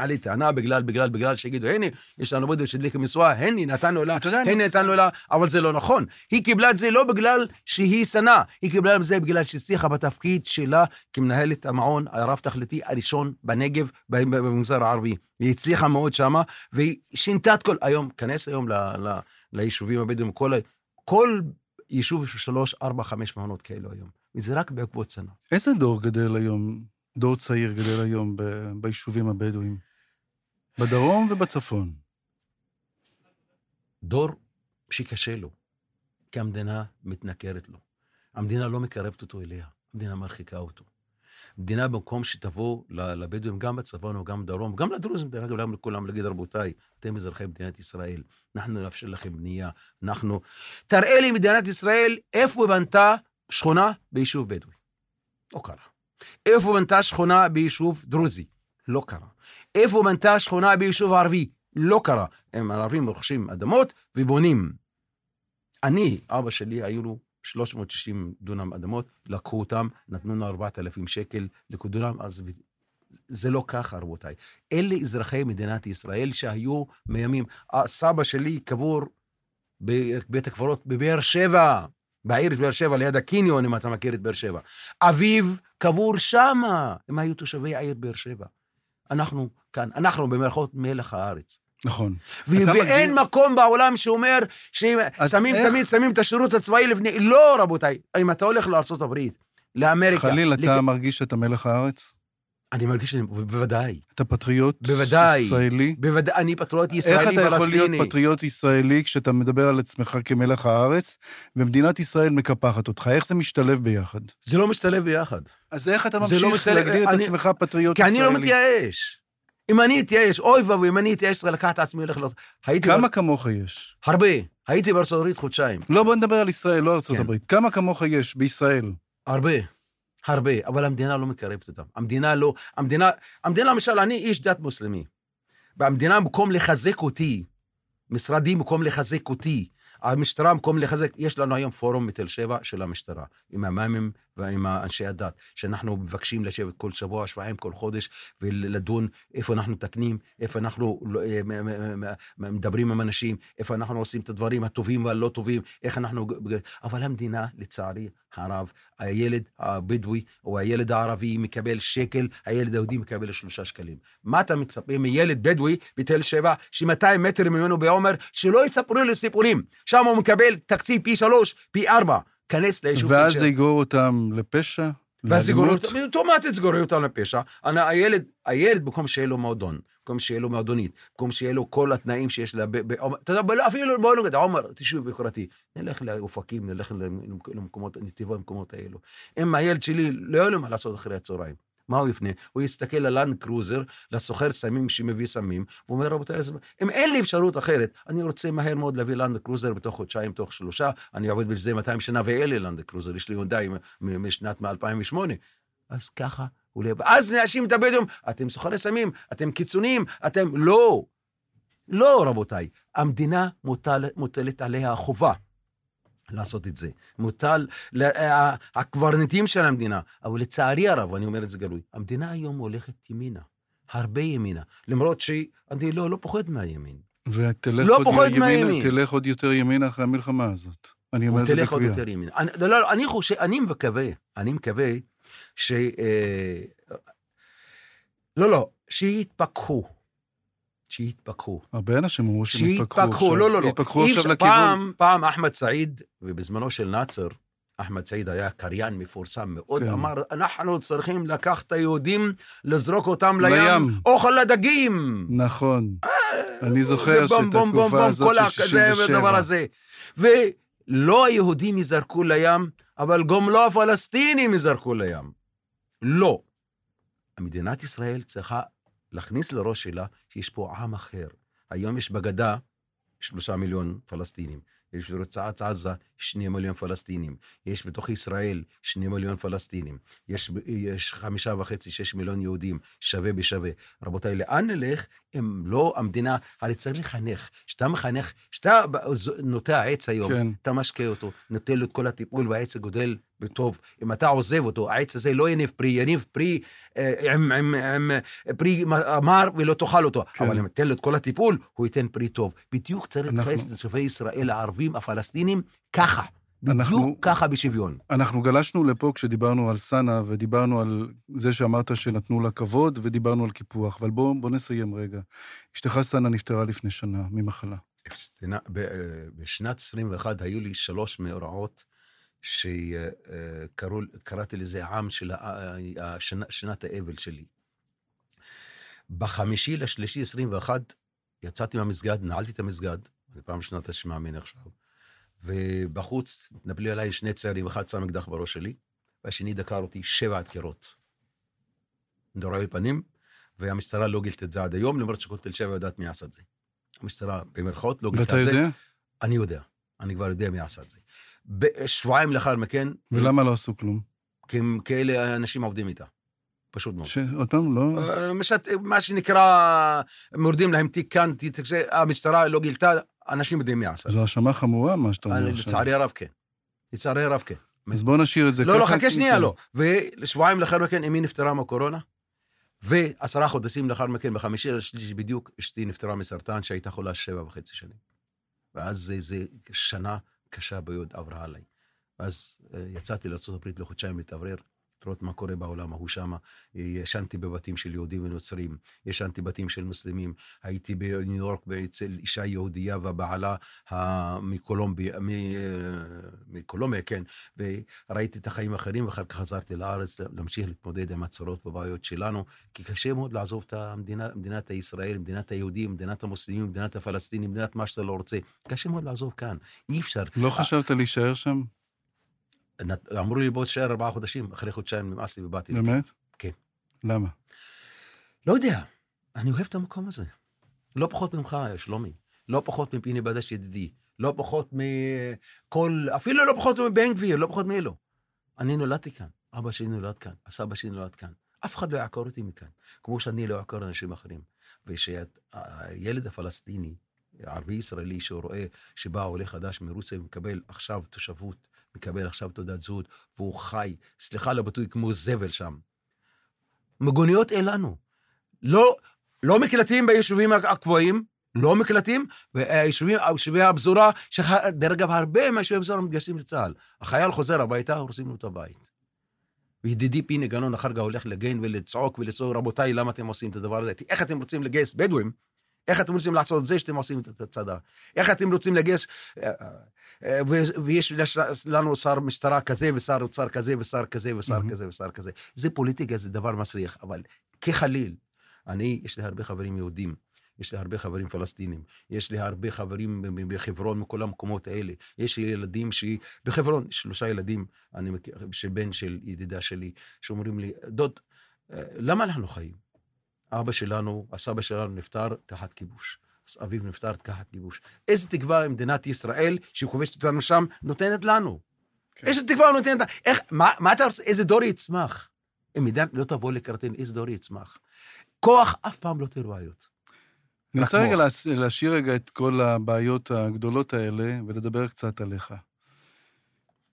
היה לי טענה בגלל, בגלל, בגלל שיגידו, הנה, יש לנו בודד שהדליק משואה, הנה, נתנו לה, הנה, נתנו לה, אבל זה לא נכון. היא קיבלה את זה לא בגלל שהיא שנאה, היא קיבלה את זה בגלל שהצליחה בתפקיד שלה כמנהלת המעון הרב-תכליתי הראשון בנגב, במגזר הערבי. היא הצליחה מאוד שמה, והיא שינתה את כל... היום, כנס היום ל, ל, ליישובים הבדואים, כל, כל יישוב יש שלוש, ארבע, חמש מעונות כאלו היום. וזה רק בעקבות שנה. איזה דור גדל היום, דור צעיר גדל היום ב- ביישובים הבדואיים? בדרום ובצפון. דור שקשה לו, כי המדינה מתנכרת לו. המדינה לא מקרבת אותו אליה, המדינה מרחיקה אותו. המדינה במקום שתבוא לבדואים, גם בצפון וגם בדרום, גם לדרוזים, דרך אגב, גם לכולם, להגיד, רבותיי, אתם אזרחי מדינת ישראל, אנחנו נאפשר לכם בנייה, אנחנו... תראה לי מדינת ישראל איפה בנתה שכונה ביישוב בדואי. לא קרה. איפה בנתה שכונה ביישוב דרוזי? לא קרה. איפה בנתה שכונה ביישוב ערבי? לא קרה. הם הערבים רוכשים אדמות ובונים. אני, אבא שלי, היו לו 360 דונם אדמות, לקחו אותם, נתנו לנו 4,000 שקל לדונם, אז זה לא ככה, רבותיי. אלה אזרחי מדינת ישראל שהיו מימים. סבא שלי קבור בבית הקברות בבאר שבע, בעיר באר שבע, ליד הקיניון, אם אתה מכיר את באר שבע. אביו קבור שמה, הם היו תושבי העיר באר שבע. אנחנו כאן, אנחנו במרכאות מלח הארץ. נכון. ו- אתה ואין מגדיר- מקום בעולם שאומר ששמים איך- תמיד, שמים את השירות הצבאי לפני... לא, רבותיי. אם אתה הולך לארה"ב, לאמריקה... חליל, אתה לק- מרגיש שאתה מלך הארץ? אני מרגיש שאני... בוודאי. אתה פטריוט בוודאי. ישראלי? בוודאי, אני פטריוט איך ישראלי אתה יכול להיות פלסטיני. פטריוט ישראלי כשאתה מדבר על עצמך כמלך הארץ, ומדינת ישראל מקפחת אותך? איך זה משתלב ביחד? זה לא משתלב ביחד. אז איך אתה לא ממשיך משתלב- להגדיר את אני- עצמך פטריוט כי ישראלי? אני לא מתייאש. אם אני אתייאש, אוי ואבוי, אם אני אתייאש, צריך לקחת את עצמי הולך לעשות... הייתי... כמה בר- כמוך יש? הרבה. הייתי בארצות הברית חודשיים. לא, בוא נדבר על ישראל, לא ארצות כן. הברית. כמה כמוך יש בישראל? הרבה. הרבה, אבל המדינה לא מקרבת אותם. המדינה לא... המדינה... המדינה, למשל, אני איש דת מוסלמי. והמדינה, במקום לחזק אותי, משרדי, במקום לחזק אותי, המשטרה, במקום לחזק, יש לנו היום פורום מתל שבע של המשטרה, עם המ"מים ועם אנשי הדת, שאנחנו מבקשים לשבת כל שבוע, שבועיים, כל חודש, ולדון איפה אנחנו מתקנים, איפה אנחנו אה, מדברים עם אנשים, איפה אנחנו עושים את הדברים הטובים והלא טובים, איך אנחנו... אבל המדינה, לצערי הרב, הילד הבדואי או הילד הערבי מקבל שקל, הילד היהודי מקבל שלושה שקלים. מה אתה מצפה מילד בדואי בתל שבע, ש-200 מטר ממנו בעומר, שלא יספרו לי סיפורים. שם הוא מקבל תקציב פי שלוש, פי ארבע. כנס ליישוב ואז. זה יגרור אותם לפשע? ואז לאלימות? אותם, אוטומטית יגורו אותם לפשע. אני- הילד, הילד במקום שיהיה לו מועדון, במקום שיהיה לו מועדונית, במקום שיהיה לו כל התנאים שיש לה, אתה יודע, אפילו בוא נגיד, עומר, יישוב יוקרתי, נלך לאופקים, נלך למק- למקומות, נתיבות, למקומות האלו. אם הילד שלי לא יהיה לו מה לעשות אחרי הצהריים, מה הוא יפנה? הוא יסתכל ללנד קרוזר, לסוחר סמים שמביא סמים, והוא אומר, רבותיי, אם אין לי אפשרות אחרת, אני רוצה מהר מאוד להביא לנד קרוזר בתוך חודשיים, תוך שלושה, אני עובד בזה 200 שנה ואין לי לנד קרוזר, יש לי יונדאי משנת מ-2008. אז ככה הוא לב. אז נאשים את הבדואים, אתם סוחרי סמים, אתם קיצוניים, אתם... לא. לא, רבותיי. המדינה מוטל, מוטלת עליה החובה לעשות את זה. מוטל, ל- ה- הקברניטים של המדינה, אבל לצערי הרב, אני אומר את זה גלוי, המדינה היום הולכת ימינה, הרבה ימינה, למרות שאני לא, לא פוחד מהימין. ותלך לא עוד ימינה. תלך עוד יותר ימינה אחרי המלחמה הזאת. אני אומר את זה תלך עוד בקביעה. יותר ימינה. אני- לא, לא, אני חושב, אני מקווה, אני מקווה ש... אה, לא, לא, שיתפכחו. שיתפכחו. הרבה אנשים אמרו שהם התפכחו. לא, לא, לא. התפכחו אי עכשיו לכיוון... פעם, פעם אחמד סעיד, ובזמנו של נאצר, אחמד סעיד היה קריין מפורסם מאוד, כן. אמר, אנחנו צריכים לקחת את היהודים, לזרוק אותם לים. לים, אוכל לדגים. נכון. אני זוכר שאת התקופה הזאת של ה- זה 67. והדבר הזה. ולא היהודים ייזרקו לים, אבל גם לא הפלסטינים ייזרקו לים. לא. מדינת ישראל צריכה להכניס לראש שלה שיש פה עם אחר. היום יש בגדה שלושה מיליון פלסטינים. יש ברצועת עזה שני מיליון פלסטינים. יש בתוך ישראל שני מיליון פלסטינים. יש, יש חמישה וחצי, שש מיליון יהודים, שווה בשווה. רבותיי, לאן נלך אם לא המדינה, הרי צריך לחנך. כשאתה מחנך, כשאתה נוטע עץ היום, כן. אתה משקה אותו, נותן לו את כל הטיפול והעץ גודל בטוב. אם אתה עוזב אותו, העץ הזה לא יניב פרי, יניב פרי אה, עם, עם, עם אה, פרי מר ולא תאכל אותו. כן. אבל אם תיתן לו את כל הטיפול, הוא ייתן פרי טוב. בדיוק צריך אנחנו- להתייחס לתושבי ישראל הערבים הפלסטינים ככה. בדיוק אנחנו- ככה בשוויון. אנחנו גלשנו לפה כשדיברנו על סאנה, ודיברנו על זה שאמרת שנתנו לה כבוד, ודיברנו על קיפוח. אבל בואו בוא נסיים רגע. אשתך סאנה נפטרה לפני שנה ממחלה. בשנת 21 היו לי שלוש מאורעות שקראתי לזה עם של ה- השנה- שנת האבל שלי. בחמישי לשלישי 21 יצאתי מהמסגד, נעלתי את המסגד, זו פעם ראשונה אתה שמאמין עכשיו, ובחוץ התנפלו עליי שני צעירים, אחד שם אקדח בראש שלי, והשני דקר אותי שבע דקירות. נורא בפנים, והמשטרה לא גילתה את זה עד היום, למרות שכל תל שבע יודעת מי עשה את זה. המשטרה, במרכאות, לא גילתה ואתה את זה. יודע? אני יודע, אני כבר יודע מי עשה את זה. שבועיים לאחר מכן, ולמה לא עשו כלום? כי הם כאלה אנשים עובדים איתה. פשוט מאוד. ש- עוד פעם, לא... אה, משת, מה שנקרא, מורדים להם תיק כאן, תיק זה, המשטרה לא גילתה, אנשים יודעים מי עשה. זו האשמה חמורה, מה שאתה אומר עכשיו. לצערי הרב כן. לצערי הרב כן. אז בוא נשאיר את זה לא, לא, חכה שנייה, לא. ושבועיים לאחר מכן אמי נפטרה מהקורונה, ועשרה חודשים לאחר מכן, בחמישי לשלישי בדיוק, אשתי נפטרה מסרטן שהייתה חולה שבע וחצי שנים. ואז זה, זה שנה קשה ביוד עברה עליי. ואז אה, יצאתי לארה"ב לחודשיים להתאוורר, לראות מה קורה בעולם ההוא שמה. אה, ישנתי בבתים של יהודים ונוצרים, ישנתי בבתים של מוסלמים, הייתי בניו יורק אצל אישה יהודייה ובעלה ה- מקולומביה, מ- אה, מקולומביה, כן, וראיתי את החיים האחרים, ואחר כך חזרתי לארץ להמשיך להתמודד עם הצרות והבעיות שלנו, כי קשה מאוד לעזוב את המדינה, מדינת הישראל, מדינת היהודים, מדינת המוסלמים, מדינת הפלסטינים, מדינת מה שאתה לא רוצה. קשה מאוד לעזוב כאן, אי אפשר. לא חשבת להישאר שם? אמרו לי בוא תשאר ארבעה חודשים, אחרי חודשיים נמאס לי ובאתי. באמת? כן. למה? לא יודע, אני אוהב את המקום הזה. לא פחות ממך, שלומי. לא פחות מפיני בדש ידידי. לא פחות מכל, אפילו לא פחות מבן גביר, לא פחות מאלו. אני נולדתי כאן, אבא שלי נולד כאן, הסבא שלי נולד כאן. אף אחד לא יעקור אותי מכאן, כמו שאני לא אעקור אנשים אחרים. ושהילד הפלסטיני, ערבי-ישראלי, שהוא רואה שבא עולה חדש מרוסיה ומקבל עכשיו תושבות, מקבל עכשיו תעודת זהות, והוא חי, סליחה על הביטוי, כמו זבל שם. מגוניות אין לנו. לא, לא מקלטים ביישובים הקבועים, לא מקלטים, והיישובים, יישובי הפזורה, שדרך אגב, הרבה מהיישובי הפזורה מתגייסים לצה"ל. החייל חוזר הביתה, הורסים לו את הבית. וידידי פיני גנון אחר כך הולך לגן ולצעוק ולצעוק, רבותיי, למה אתם עושים את הדבר הזה? איך אתם רוצים לגייס בדואים? איך אתם רוצים לעשות את זה שאתם עושים את הצד ה... איך אתם רוצים לגייס... אה, אה, ו- ויש לנו שר משטרה כזה, ושר אוצר כזה, ושר כזה, ושר מהמם. כזה, ושר כזה. זה פוליטיקה, זה דבר מסריח, אבל כחליל, אני, יש לי הרבה חברים יהודים, יש לי הרבה חברים פלסטינים, יש לי הרבה חברים בחברון, מכל המקומות האלה. יש לי ילדים ש... בחברון, שלושה ילדים, אני מכיר, שבן של ידידה שלי, שאומרים לי, דוד, אה, למה אנחנו חיים? אבא שלנו, הסבא שלנו נפטר תחת כיבוש. אז אביו נפטר תחת כיבוש. איזה תקווה מדינת ישראל, שכובשת אותנו שם, נותנת לנו? כן. איזה תקווה נותנת? איך, מה, מה אתה רוצה, איזה דור יצמח? אם מדינת לא תבוא לקראתנו, איזה דור יצמח? כוח אף פעם לא תהיה בעיות. אני רוצה רגע להשאיר רגע את כל הבעיות הגדולות האלה ולדבר קצת עליך.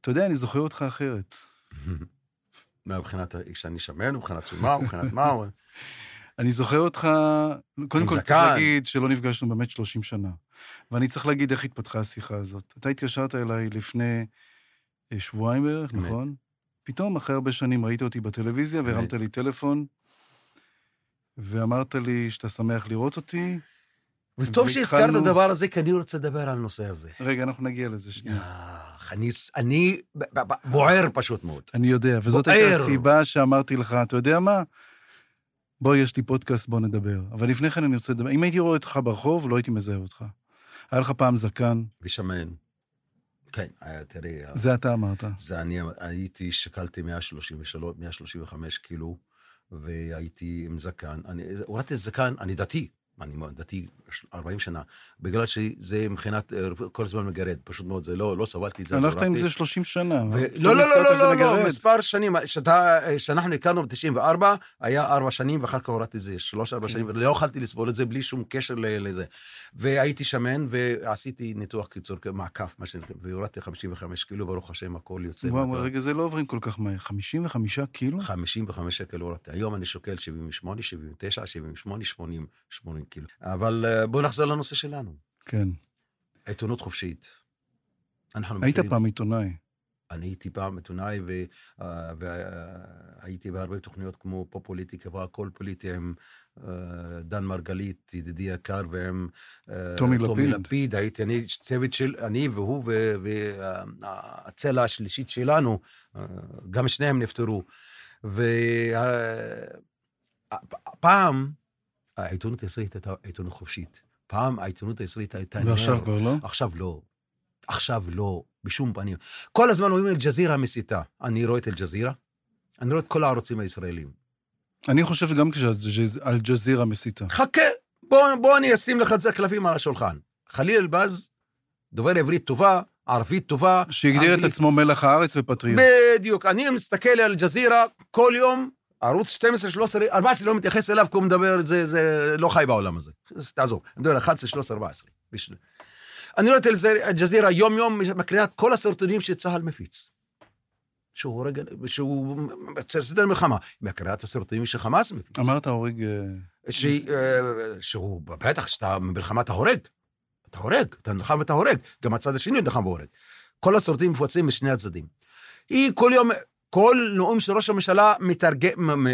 אתה יודע, אני זוכר אותך אחרת. מבחינת, כשאני שמן, מבחינת שומה, מבחינת מה, אני זוכר אותך, קודם כל צריך. להגיד שלא נפגשנו באמת 30 שנה. ואני צריך להגיד איך התפתחה השיחה הזאת. אתה התקשרת אליי לפני אה, שבועיים בערך. נכון? פתאום, אחרי הרבה שנים, ראית אותי בטלוויזיה והרמת לי טלפון, ואמרת לי שאתה שמח לראות אותי. וטוב שהזכרת את הדבר הזה, כי אני רוצה לדבר על הנושא הזה. רגע, אנחנו נגיע לזה שנייה. אני, בוער פשוט מאוד. אני יודע, וזאת. הייתה הסיבה שאמרתי לך, אתה יודע מה? בוא, יש לי פודקאסט, בוא נדבר. אבל לפני כן אני רוצה לדבר. אם הייתי רואה אותך ברחוב, לא הייתי מזהה אותך. היה לך פעם זקן, ושמן. כן, היה, תראי, זה אתה אמרת. זה אני הייתי, שקלתי 133, 135 קילו, והייתי עם זקן. אני הורדתי זקן, אני דתי, אני דתי 40 שנה, בגלל שזה מבחינת, אה, כל הזמן מגרד, פשוט מאוד, זה לא, לא סבלתי את זה. הלכת עם. זה 30 שנה. ו... לא, לא, לא, לא, לא, מגרד. לא, מספר שנים, שאתה, שאנחנו הכרנו ב-94, היה ארבע שנים, ואחר כך הורדתי את זה שלוש, ארבע כן. שנים, ולא יכולתי לסבול את זה בלי שום קשר לזה. והייתי שמן, ועשיתי ניתוח קיצור, מעקף, מה שנקרא, והורדתי 55 קילו, ברוך השם, הכל יוצא. וואו. רגע, זה לא עוברים כל כך מהר. 55 קילו? 55 שקל הורדתי. היום אני שוקל 78, 79, 78, 80, 80 קילו. אבל אה, בואו נחזור לנושא שלנו. כן. עיתונות חופשית. אנחנו היית מכירים- פעם עיתונאי. אני הייתי פעם עיתונאי והייתי בהרבה תוכניות כמו פופוליטיקה והכל פוליטי עם אה, דן מרגלית, ידידי יקר, ועם אה, טומי לפיד. לפיד. הייתי, אני צוות של, אני והוא והצלע השלישית שלנו, אה, גם שניהם נפטרו. ופעם העיתונות הישראלית הייתה עיתונות חופשית. פעם העיתונות הישראלית הייתה... ועכשיו. כבר לא? עכשיו לא. עכשיו לא, בשום פנים. כל הזמן אומרים אל-ג'זירה מסיתה. אני רואה את אל-ג'זירה, אני רואה את כל הערוצים הישראלים. אני חושב גם כשאל-ג'זירה מסיתה. חכה, בוא, בוא אני אשים לך את זה קלפים על השולחן. חליל אלבז, דובר עברית טובה, ערבית טובה. שהגדיר את. עצמו מלח הארץ ופטריוט. בדיוק. אני מסתכל על אל-ג'זירה כל יום, ערוץ 12, 13, 14 לא מתייחס אליו, כי הוא מדבר, זה, זה לא חי בעולם הזה. אז תעזוב, אני מדבר על 11, 13, 14. בשביל- אני רואה את אל- אל-ג'זירה יום-יום מקריאה את כל הסרטונים שצה"ל מפיץ. שהוא הורג, שהוא סדר מלחמה. מקריאה את הסרטונים שחמאס מפיץ. אמרת הורג... אה, ש... אה, שהוא, בטח, שאתה במלחמה אתה הורג. אתה הורג, אתה נלחם ואתה הורג. גם הצד השני נלחם והורג. כל הסרטים מפוצים משני הצדדים. היא כל יום, כל נאום של ראש הממשלה מתרגם,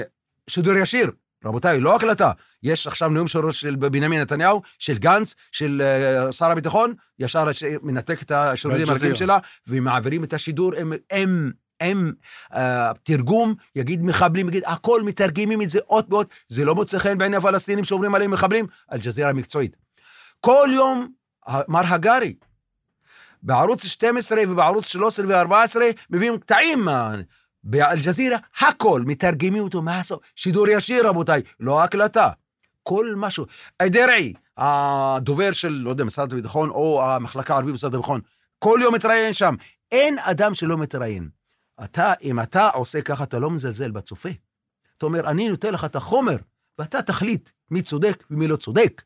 שידור ישיר. רבותיי, לא הקלטה. יש עכשיו נאום של, ראש- של בנימין נתניהו, של גנץ, של uh, שר הביטחון, ישר הש- מנתק את השירותים. הרגילים שלה, ומעבירים את השידור, הם, הם, הם uh, תרגום, יגיד מחבלים, יגיד, הכל מתרגמים את זה אות באות, זה לא מוצא חן בעיני הפלסטינים שאומרים עליהם מחבלים, אל-ג'זירה מקצועית. כל יום, מר הגרי, בערוץ 12 ובערוץ 13 ו-14 מביאים קטעים מה... באל-ג'זירה, הכל, מתרגמים אותו מהסוף. שידור ישיר, רבותיי, לא הקלטה. כל משהו. דרעי, הדובר של, לא יודע, משרד הביטחון, או המחלקה הערבית במשרד הביטחון, כל יום מתראיין שם. אין אדם שלא מתראיין. אתה, אם אתה עושה ככה, אתה לא מזלזל בצופה. אתה אומר, אני נותן לך את החומר, ואתה תחליט מי צודק ומי לא צודק.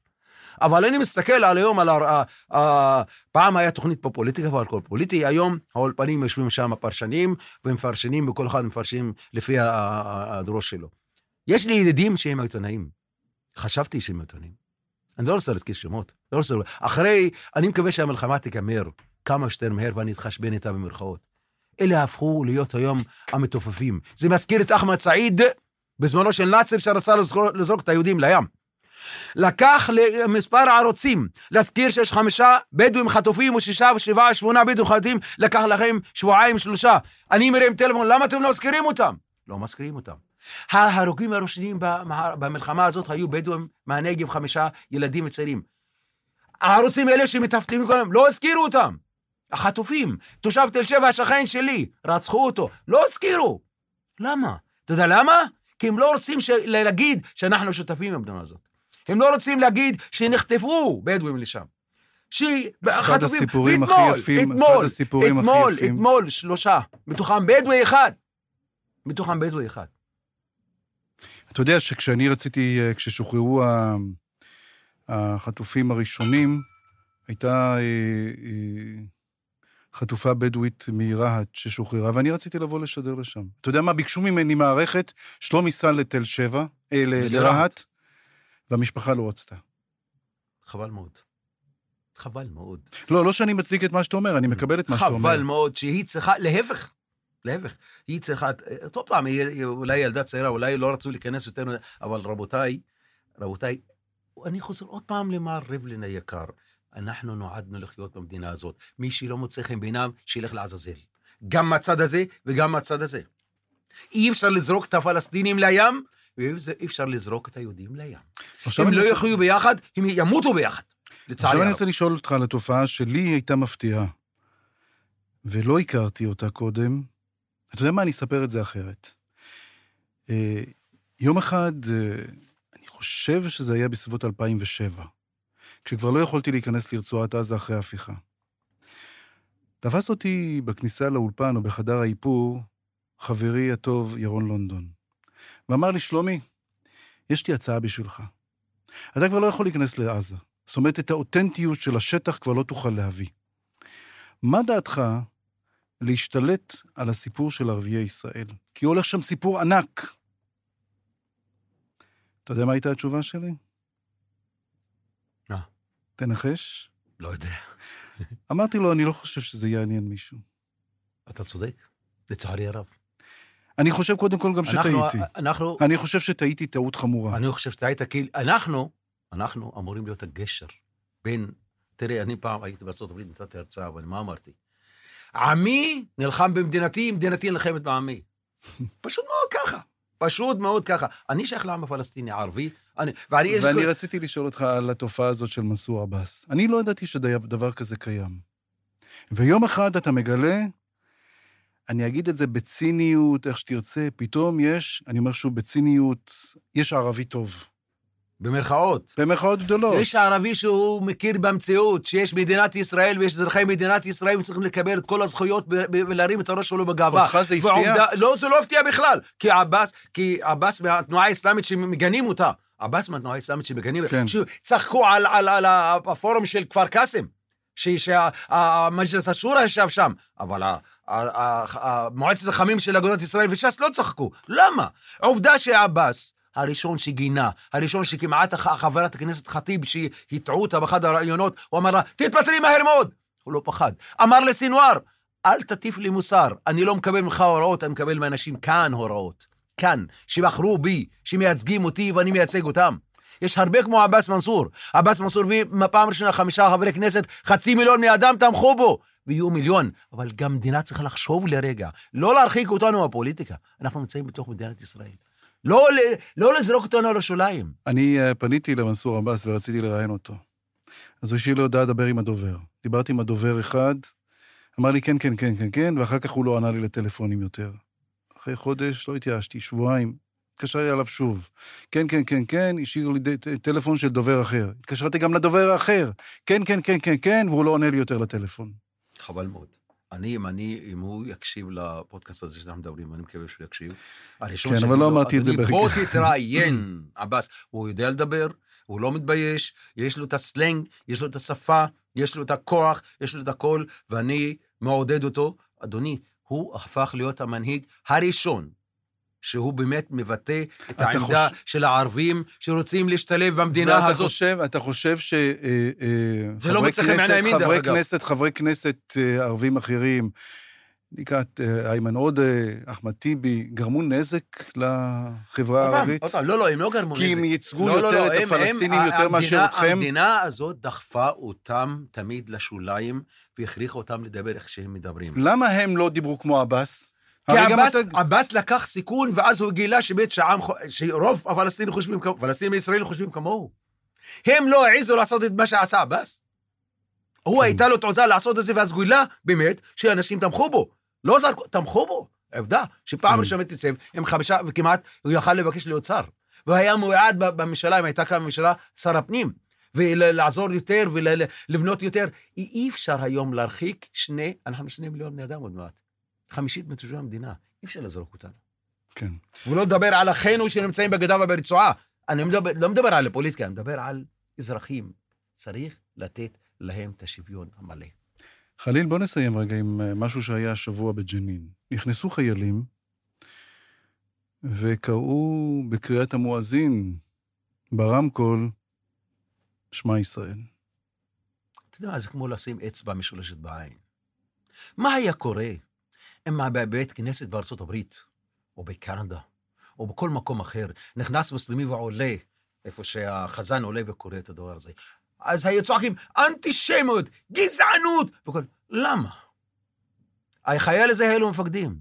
אבל אני מסתכל על היום, על ה... ה- ה- פעם היה תוכנית פה פוליטיקה ועל כל פוליטי, היום האולפנים יושבים שם פרשנים, ומפרשנים, וכל אחד מפרשים לפי הדרוש שלו. יש לי ידידים שהם עיתונאים. חשבתי שהם עיתונאים. אני לא רוצה להזכיר שמות. לא רוצה... אחרי, אני מקווה שהמלחמה תיגמר כמה שיותר מהר ואני אתחשבן איתה במרכאות. אלה הפכו להיות היום המתופפים. זה מזכיר את אחמד סעיד בזמנו של נאצר שרצה לזרוק, לזרוק את היהודים לים. לקח למספר ערוצים להזכיר שיש חמישה בדואים חטופים או שישה ושבעה ושמונה בדואים חטופים, לקח לכם שבועיים שלושה. אני מרים טלפון, למה אתם לא מזכירים אותם? לא מזכירים אותם. ההרוגים הראשונים במלחמה הזאת היו בדואים מהנגב, חמישה ילדים וצעירים. הערוצים האלה שמטפטים כולם, לא הזכירו אותם. החטופים, תושב תל שבע השכן שלי, רצחו אותו, לא הזכירו. למה? אתה יודע למה? כי הם לא רוצים. להגיד שאנחנו שותפים במדינה הזאת. הם לא רוצים להגיד שנחטפו בדואים לשם. אחד הסיפורים הכי יפים, אחד אתמול, הסיפורים הכי אתמול, יפים. אתמול, שלושה, מתוכם בדואי אחד. מתוכם בדואי אחד. אתה יודע שכשאני רציתי, אה, כששוחררו החטופים הראשונים, הייתה אה, אה, חטופה בדואית מרהט ששוחררה, ואני רציתי לבוא לשדר לשם. אתה יודע מה? ביקשו ממני מערכת, שלומי סל לתל שבע. לרהט, והמשפחה לא רצתה. חבל מאוד. חבל מאוד. לא, לא שאני מצדיק את מה שאתה אומר, אני מקבל את מה שאתה אומר. חבל מאוד שהיא צריכה, להפך, להפך, היא צריכה, עוד פעם, היא אולי ילדה צעירה, אולי לא רצו להיכנס יותר, אבל רבותיי, רבותיי, אני חוזר עוד פעם למר ריבלין היקר. אנחנו נועדנו לחיות במדינה הזאת. מי שלא מוצא חן בעיניו, שילך לעזאזל. גם מהצד הזה וגם מהצד הזה. אי אפשר לזרוק את הפלסטינים לים, ואי אפשר לזרוק את היהודים לים. הם לא רוצה- יחיו ביחד, הם ימותו ביחד. לצערי עכשיו אני הרב. רוצה לשאול אותך על התופעה שלי הייתה מפתיעה, ולא הכרתי אותה קודם. אתה יודע מה? אני אספר את זה אחרת. אה, יום אחד, אה, אני חושב שזה היה בסביבות 2007, כשכבר לא יכולתי להיכנס לרצועת עזה אחרי ההפיכה. תפס אותי בכניסה לאולפן או בחדר האיפור חברי הטוב ירון לונדון, ואמר לי, שלומי, יש לי הצעה בשבילך. אתה כבר לא יכול להיכנס לעזה. זאת אומרת, את האותנטיות של השטח כבר לא תוכל להביא. מה דעתך להשתלט על הסיפור של ערביי ישראל? כי הולך שם סיפור ענק. אתה יודע מה הייתה התשובה שלי? מה? תנחש. לא יודע. אמרתי לו, אני לא חושב שזה יעניין מישהו. אתה צודק, לצערי הרב. אני חושב קודם כל גם שטעיתי. אנחנו, אני חושב שטעיתי טעות חמורה. אני חושב שאתה היית כאילו, אנחנו, אנחנו אמורים להיות הגשר בין, תראה, אני פעם הייתי הברית, נתתי הרצאה, אבל מה אמרתי? עמי נלחם במדינתי, מדינתי נלחמת בעמי. פשוט מאוד ככה. פשוט מאוד ככה. אני שייך לעם הפלסטיני הערבי, אני, ואני... ואני כל- רציתי לשאול אותך על התופעה הזאת של מנסור עבאס. אני לא ידעתי שדבר כזה קיים. ויום אחד אתה מגלה, אני אגיד את זה בציניות, איך שתרצה, פתאום יש, אני אומר שוב בציניות, יש ערבי טוב. במרכאות. במרכאות גדולות. יש ערבי שהוא מכיר במציאות, שיש מדינת ישראל ויש אזרחי מדינת ישראל וצריכים לקבל את כל הזכויות ולהרים את הראש שלו בגאווה. אותך זה הפתיע? ועובדה- לא, זה לא הפתיע בכלל. כי עבאס, כי עבאס מהתנועה האסלאמית שמגנים אותה. עבאס מהתנועה האסלאמית שמגנים, כן. שצחקו על, על, על הפורום של כפר קאסם. שהמג'לס השורא ישב שם, אבל מועצת החכמים של אגודת ישראל וש"ס לא צחקו. למה? עובדה שעבאס, הראשון שגינה, הראשון שכמעט חברת הכנסת ח'טיב, שהטעו אותה באחד הראיונות, הוא אמר לה, תתפטרי מהר מאוד. הוא לא פחד. אמר לסינואר, אל תטיף לי מוסר, אני לא מקבל ממך הוראות, אני מקבל מאנשים כאן הוראות. כאן, שבחרו בי, שמייצגים אותי ואני מייצג אותם. יש הרבה כמו עבאס מנסור. עבאס מנסור הביא פעם ראשונה חמישה חברי כנסת, חצי מיליון בני אדם תמכו בו, ויהיו מיליון. אבל גם מדינה צריכה לחשוב לרגע, לא להרחיק אותנו מהפוליטיקה. אנחנו נמצאים בתוך מדינת ישראל. לא, לא לזרוק אותנו על השוליים. אני אה, פניתי למנסור עבאס ורציתי לראיין אותו. אז הוא השאיר לי הודעה לדבר עם הדובר. דיברתי עם הדובר אחד, אמר לי כן, כן, כן, כן, כן, ואחר כך הוא לא ענה לי לטלפונים יותר. אחרי חודש לא התייאשתי, שבועיים, התקשרתי אליו שוב. כן, כן, כן, כן, השאיר לי טלפון של דובר אחר. התקשרתי גם לדובר האחר. כן, כן, כן, כן, כן, והוא לא עונה לי יותר לטלפון. חבל מאוד. אני, אם אני, אם הוא יקשיב לפודקאסט הזה שאנחנו מדברים, אני מקווה שהוא יקשיב. הראשון כן, אבל לא אמרתי את זה "אדוני, ברגע." בוא תתראיין, עבאס. הוא יודע לדבר, הוא לא מתבייש, יש לו את הסלנג, יש לו את השפה, יש לו את הכוח, יש לו את הכל, ואני מעודד אותו. אדוני, הוא הפך להיות המנהיג הראשון. שהוא באמת מבטא את העמדה חוש- של הערבים שרוצים להשתלב במדינה ואתה הזאת. חושב, אתה חושב ש... אה, אה, זה לא חברי מוצא חן בעיני כנסת- דרך חברי אגב. כנסת, חברי כנסת אה, ערבים אחרים, אה, איימן עודה, אחמד טיבי, גרמו נזק לחברה הערבית? עוד פעם, לא, לא, הם לא גרמו נזק. כי הם ייצגו לא, לא, יותר לא, את הם- הפלסטינים הם- יותר מאשר המדינה- אתכם? המדינה הזאת דחפה אותם תמיד לשוליים, והכריחה אותם לדבר איך שהם מדברים. למה הם לא דיברו כמו עבאס? כי עבאס, אתה- עבאס לקח סיכון, ואז הוא גילה שבית שהעם, חו- שרוב הפלסטינים חושבים כמוהו, פלסטינים ישראלים חושבים כמוהו. הם לא העזו לעשות את מה שעשה עבאס. הוא. הייתה לו תעוזה לעשות את זה, ואז גילה באמת שאנשים תמכו בו. לא זרקו, תמכו בו. עובדה, שפעם כן. ראשונה התייצב עם חמישה, וכמעט הוא יכל לבקש להיות שר. והוא היה מיועד ב- בממשלה, אם הייתה קמה ממשלה, שר הפנים. ולעזור יותר ולבנות יותר. אי אפשר היום להרחיק שני, אנחנו שני מיליון בני אדם עוד מעט. חמישית מתושבי המדינה. אי אפשר לזרוק אותנו. כן. ולא לדבר על אחינו שנמצאים בגדה וברצועה. אני מדבר, לא מדבר על הפוליטיקה, אני מדבר על אזרחים. צריך לתת להם את השוויון המלא. חליל, בוא נסיים רגע עם אה, משהו שהיה השבוע בג'נין. נכנסו חיילים וקראו בקריאת המואזין ברמקול, שמע ישראל. אתה יודע מה, זה כמו לשים אצבע משולשת בעין. מה היה קורה אם בבית כנסת בארצות הברית, או בקנדה, או בכל מקום אחר, נכנס מוסלמי ועולה, איפה שהחזן עולה וקורא את הדבר הזה. אז היו צועקים, אנטישמיות, גזענות, וכל... למה? החייל הזה היה לו מפקדים.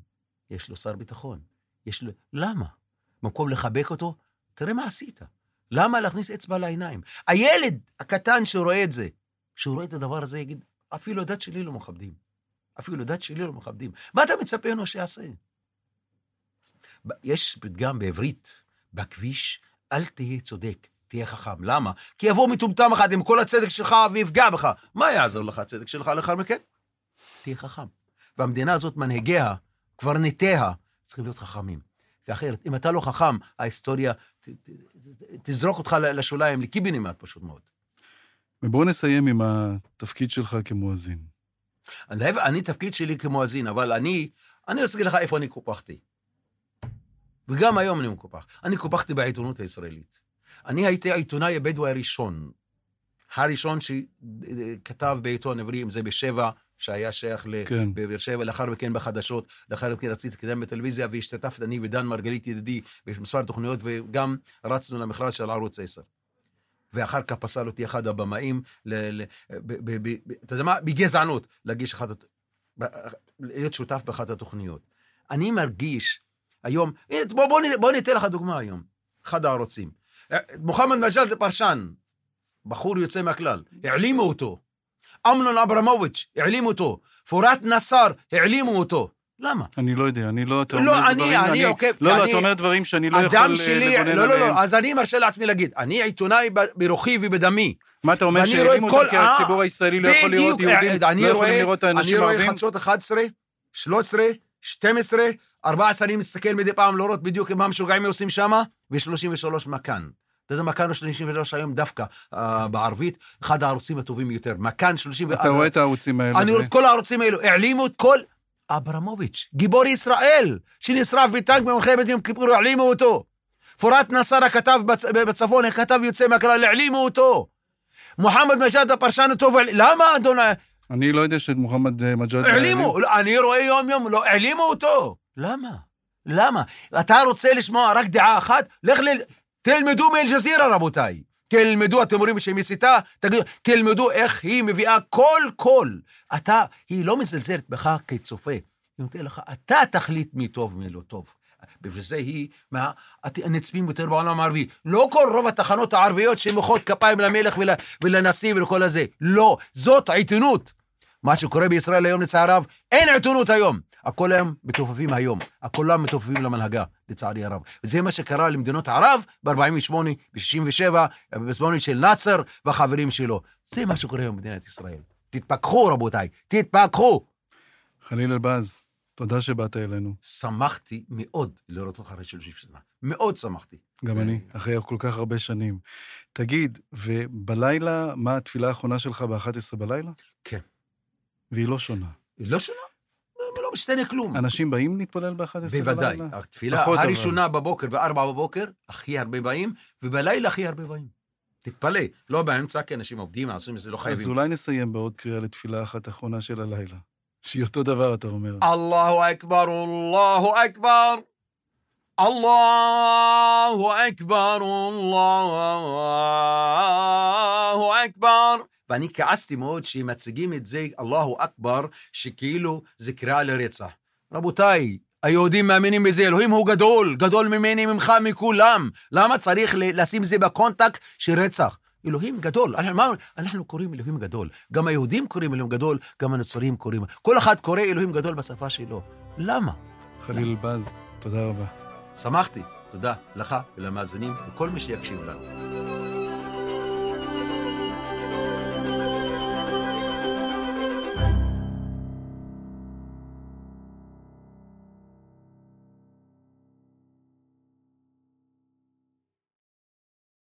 יש לו שר ביטחון. יש לו... למה? במקום לחבק אותו, תראה מה עשית. למה להכניס אצבע לעיניים? הילד הקטן שרואה את זה, כשהוא רואה את הדבר הזה, יגיד, אפילו הדת שלי לא מכבדים. אפילו הדת שלי לא מכבדים. מה אתה מצפה ממנו שיעשה? יש פתגם בעברית, בכביש, אל תהיה צודק, תהיה חכם. למה? כי יבוא מטומטם אחד עם כל הצדק שלך ויפגע בך. מה יעזור לך הצדק שלך לאחר מכן? תהיה חכם. והמדינה הזאת, מנהיגיה, קברניטיה, צריכים להיות חכמים. כי אחרת, אם אתה לא חכם, ההיסטוריה תזרוק אותך לשוליים, לקיבינימט פשוט מאוד. ובואו נסיים עם התפקיד שלך כמואזין. אני, אני תפקיד שלי כמואזין, אבל אני, אני רוצה להגיד לך איפה אני קופחתי. וגם היום אני מקופח. אני קופחתי בעיתונות הישראלית. אני הייתי העיתונאי הבדואי הראשון. הראשון שכתב בעיתון עברי, אם זה בשבע, שהיה שייך כן. לבאר שבע, לאחר מכן בחדשות, לאחר מכן רציתי לקדם בטלוויזיה, והשתתפת אני ודן מרגלית ידידי במספר תוכניות, וגם רצנו למכרז של ערוץ 10. ואחר כך פסל אותי אחד הבמאים, אתה יודע מה? בגזענות, להגיש אחת, להיות שותף באחת התוכניות. אני מרגיש היום, בוא, בוא, ניתן לך דוגמה היום, אחד הערוצים. מוחמד מג'אד פרשן, בחור יוצא מהכלל, העלימו אותו. אמנון אברמוביץ', העלימו אותו. פורת נסאר, העלימו אותו. למה? אני לא יודע, אני לא... אתה לא, אני, דברים, אני עוקב... לא, לא, אתה אומר דברים שאני לא יכול לגונן עליהם. לא, לא, לא, אז אני מרשה לעצמי להגיד, אני עיתונאי ברוחי ובדמי. מה אתה אומר, שהעלימו אותם כי הציבור הישראלי לא יכול לראות יהודים, לא יכולים לראות את האנשים הערבים? אני רואה חדשות 11, 13, 12, 14, אני מסתכל מדי פעם לראות בדיוק מה המשוגעים עושים שם, ו-33 מכאן. אתה יודע, מכאן 33 היום דווקא uh, בערבית, אחד הערוצים הטובים יותר. מכאן 30... אתה רואה את הערוצים האלה? אני רואה את כל הערוצים האלו, העלימו את כל... אברמוביץ', גיבור ישראל, שנשרף בטנק במלחמת יום כיפור, העלימו אותו. פורת נסר הכתב בצפון, הכתב יוצא מהכלל, העלימו אותו. מוחמד מג'אד הפרשן הטוב, למה אדוני? אני לא יודע שאת מוחמד אה, מג'אד... העלימו, אני רואה יום יום, לא, העלימו אותו. למה? למה? אתה רוצה לשמוע רק דעה אחת? לך ל... תלמדו מאל-ג'זירה, רבותיי. תלמדו, אתם אומרים שהיא מסיתה, תגידו, תלמדו איך היא מביאה כל קול. אתה, היא לא מזלזלת בך כצופה. היא נותנת לך, אתה תחליט מי טוב ומי לא טוב. ובגלל זה היא מהנצפים יותר בעולם הערבי. לא כל רוב התחנות הערביות שמוחאות כפיים למלך ול, ולנשיא ולכל הזה. לא, זאת העיתונות. מה שקורה בישראל היום, לצער רב, אין עיתונות היום. הכל היום מתופפים היום, הכולם מתופפים למנהגה, לצערי הרב. וזה מה שקרה למדינות ערב ב-48, ב-67, בזמנו של נאצר והחברים שלו. זה מה שקורה היום במדינת ישראל. תתפכחו, רבותיי, תתפכחו. חליל אלבז, תודה שבאת אלינו. שמחתי מאוד לראות אותך אחרי 30 שנה. מאוד שמחתי. גם אני, אחרי כל כך הרבה שנים. תגיד, ובלילה, מה התפילה האחרונה שלך ב-11 בלילה? כן. והיא לא שונה. היא לא שונה? לא משתנה כלום. אנשים באים להתפלל ב-11 בלילה? בוודאי. התפילה הראשונה בבוקר, ב-4 בבוקר, הכי הרבה באים, ובלילה הכי הרבה באים. תתפלא, לא באמצע, כי אנשים עובדים, עושים את זה, לא חייבים. אז אולי נסיים בעוד קריאה לתפילה אחת אחרונה של הלילה. שהיא אותו דבר, אתה אומר. אללהו אכבר, אללהו אכבר. אללהו אכבר, אללהו אכבר. ואני כעסתי מאוד שהם מציגים את זה, אללהו אכבר, שכאילו זה קריאה לרצח. רבותיי, היהודים מאמינים בזה, אלוהים הוא גדול, גדול ממני, ממך, מכולם. למה צריך לשים זה בקונטקט של רצח? אלוהים גדול. אנחנו, אנחנו קוראים אלוהים גדול. גם היהודים קוראים אלוהים גדול, גם הנוצרים קוראים. כל אחד קורא אלוהים גדול בשפה שלו. למה? חליל בז, תודה רבה. שמחתי. תודה לך ולמאזינים וכל מי שיקשיב לנו.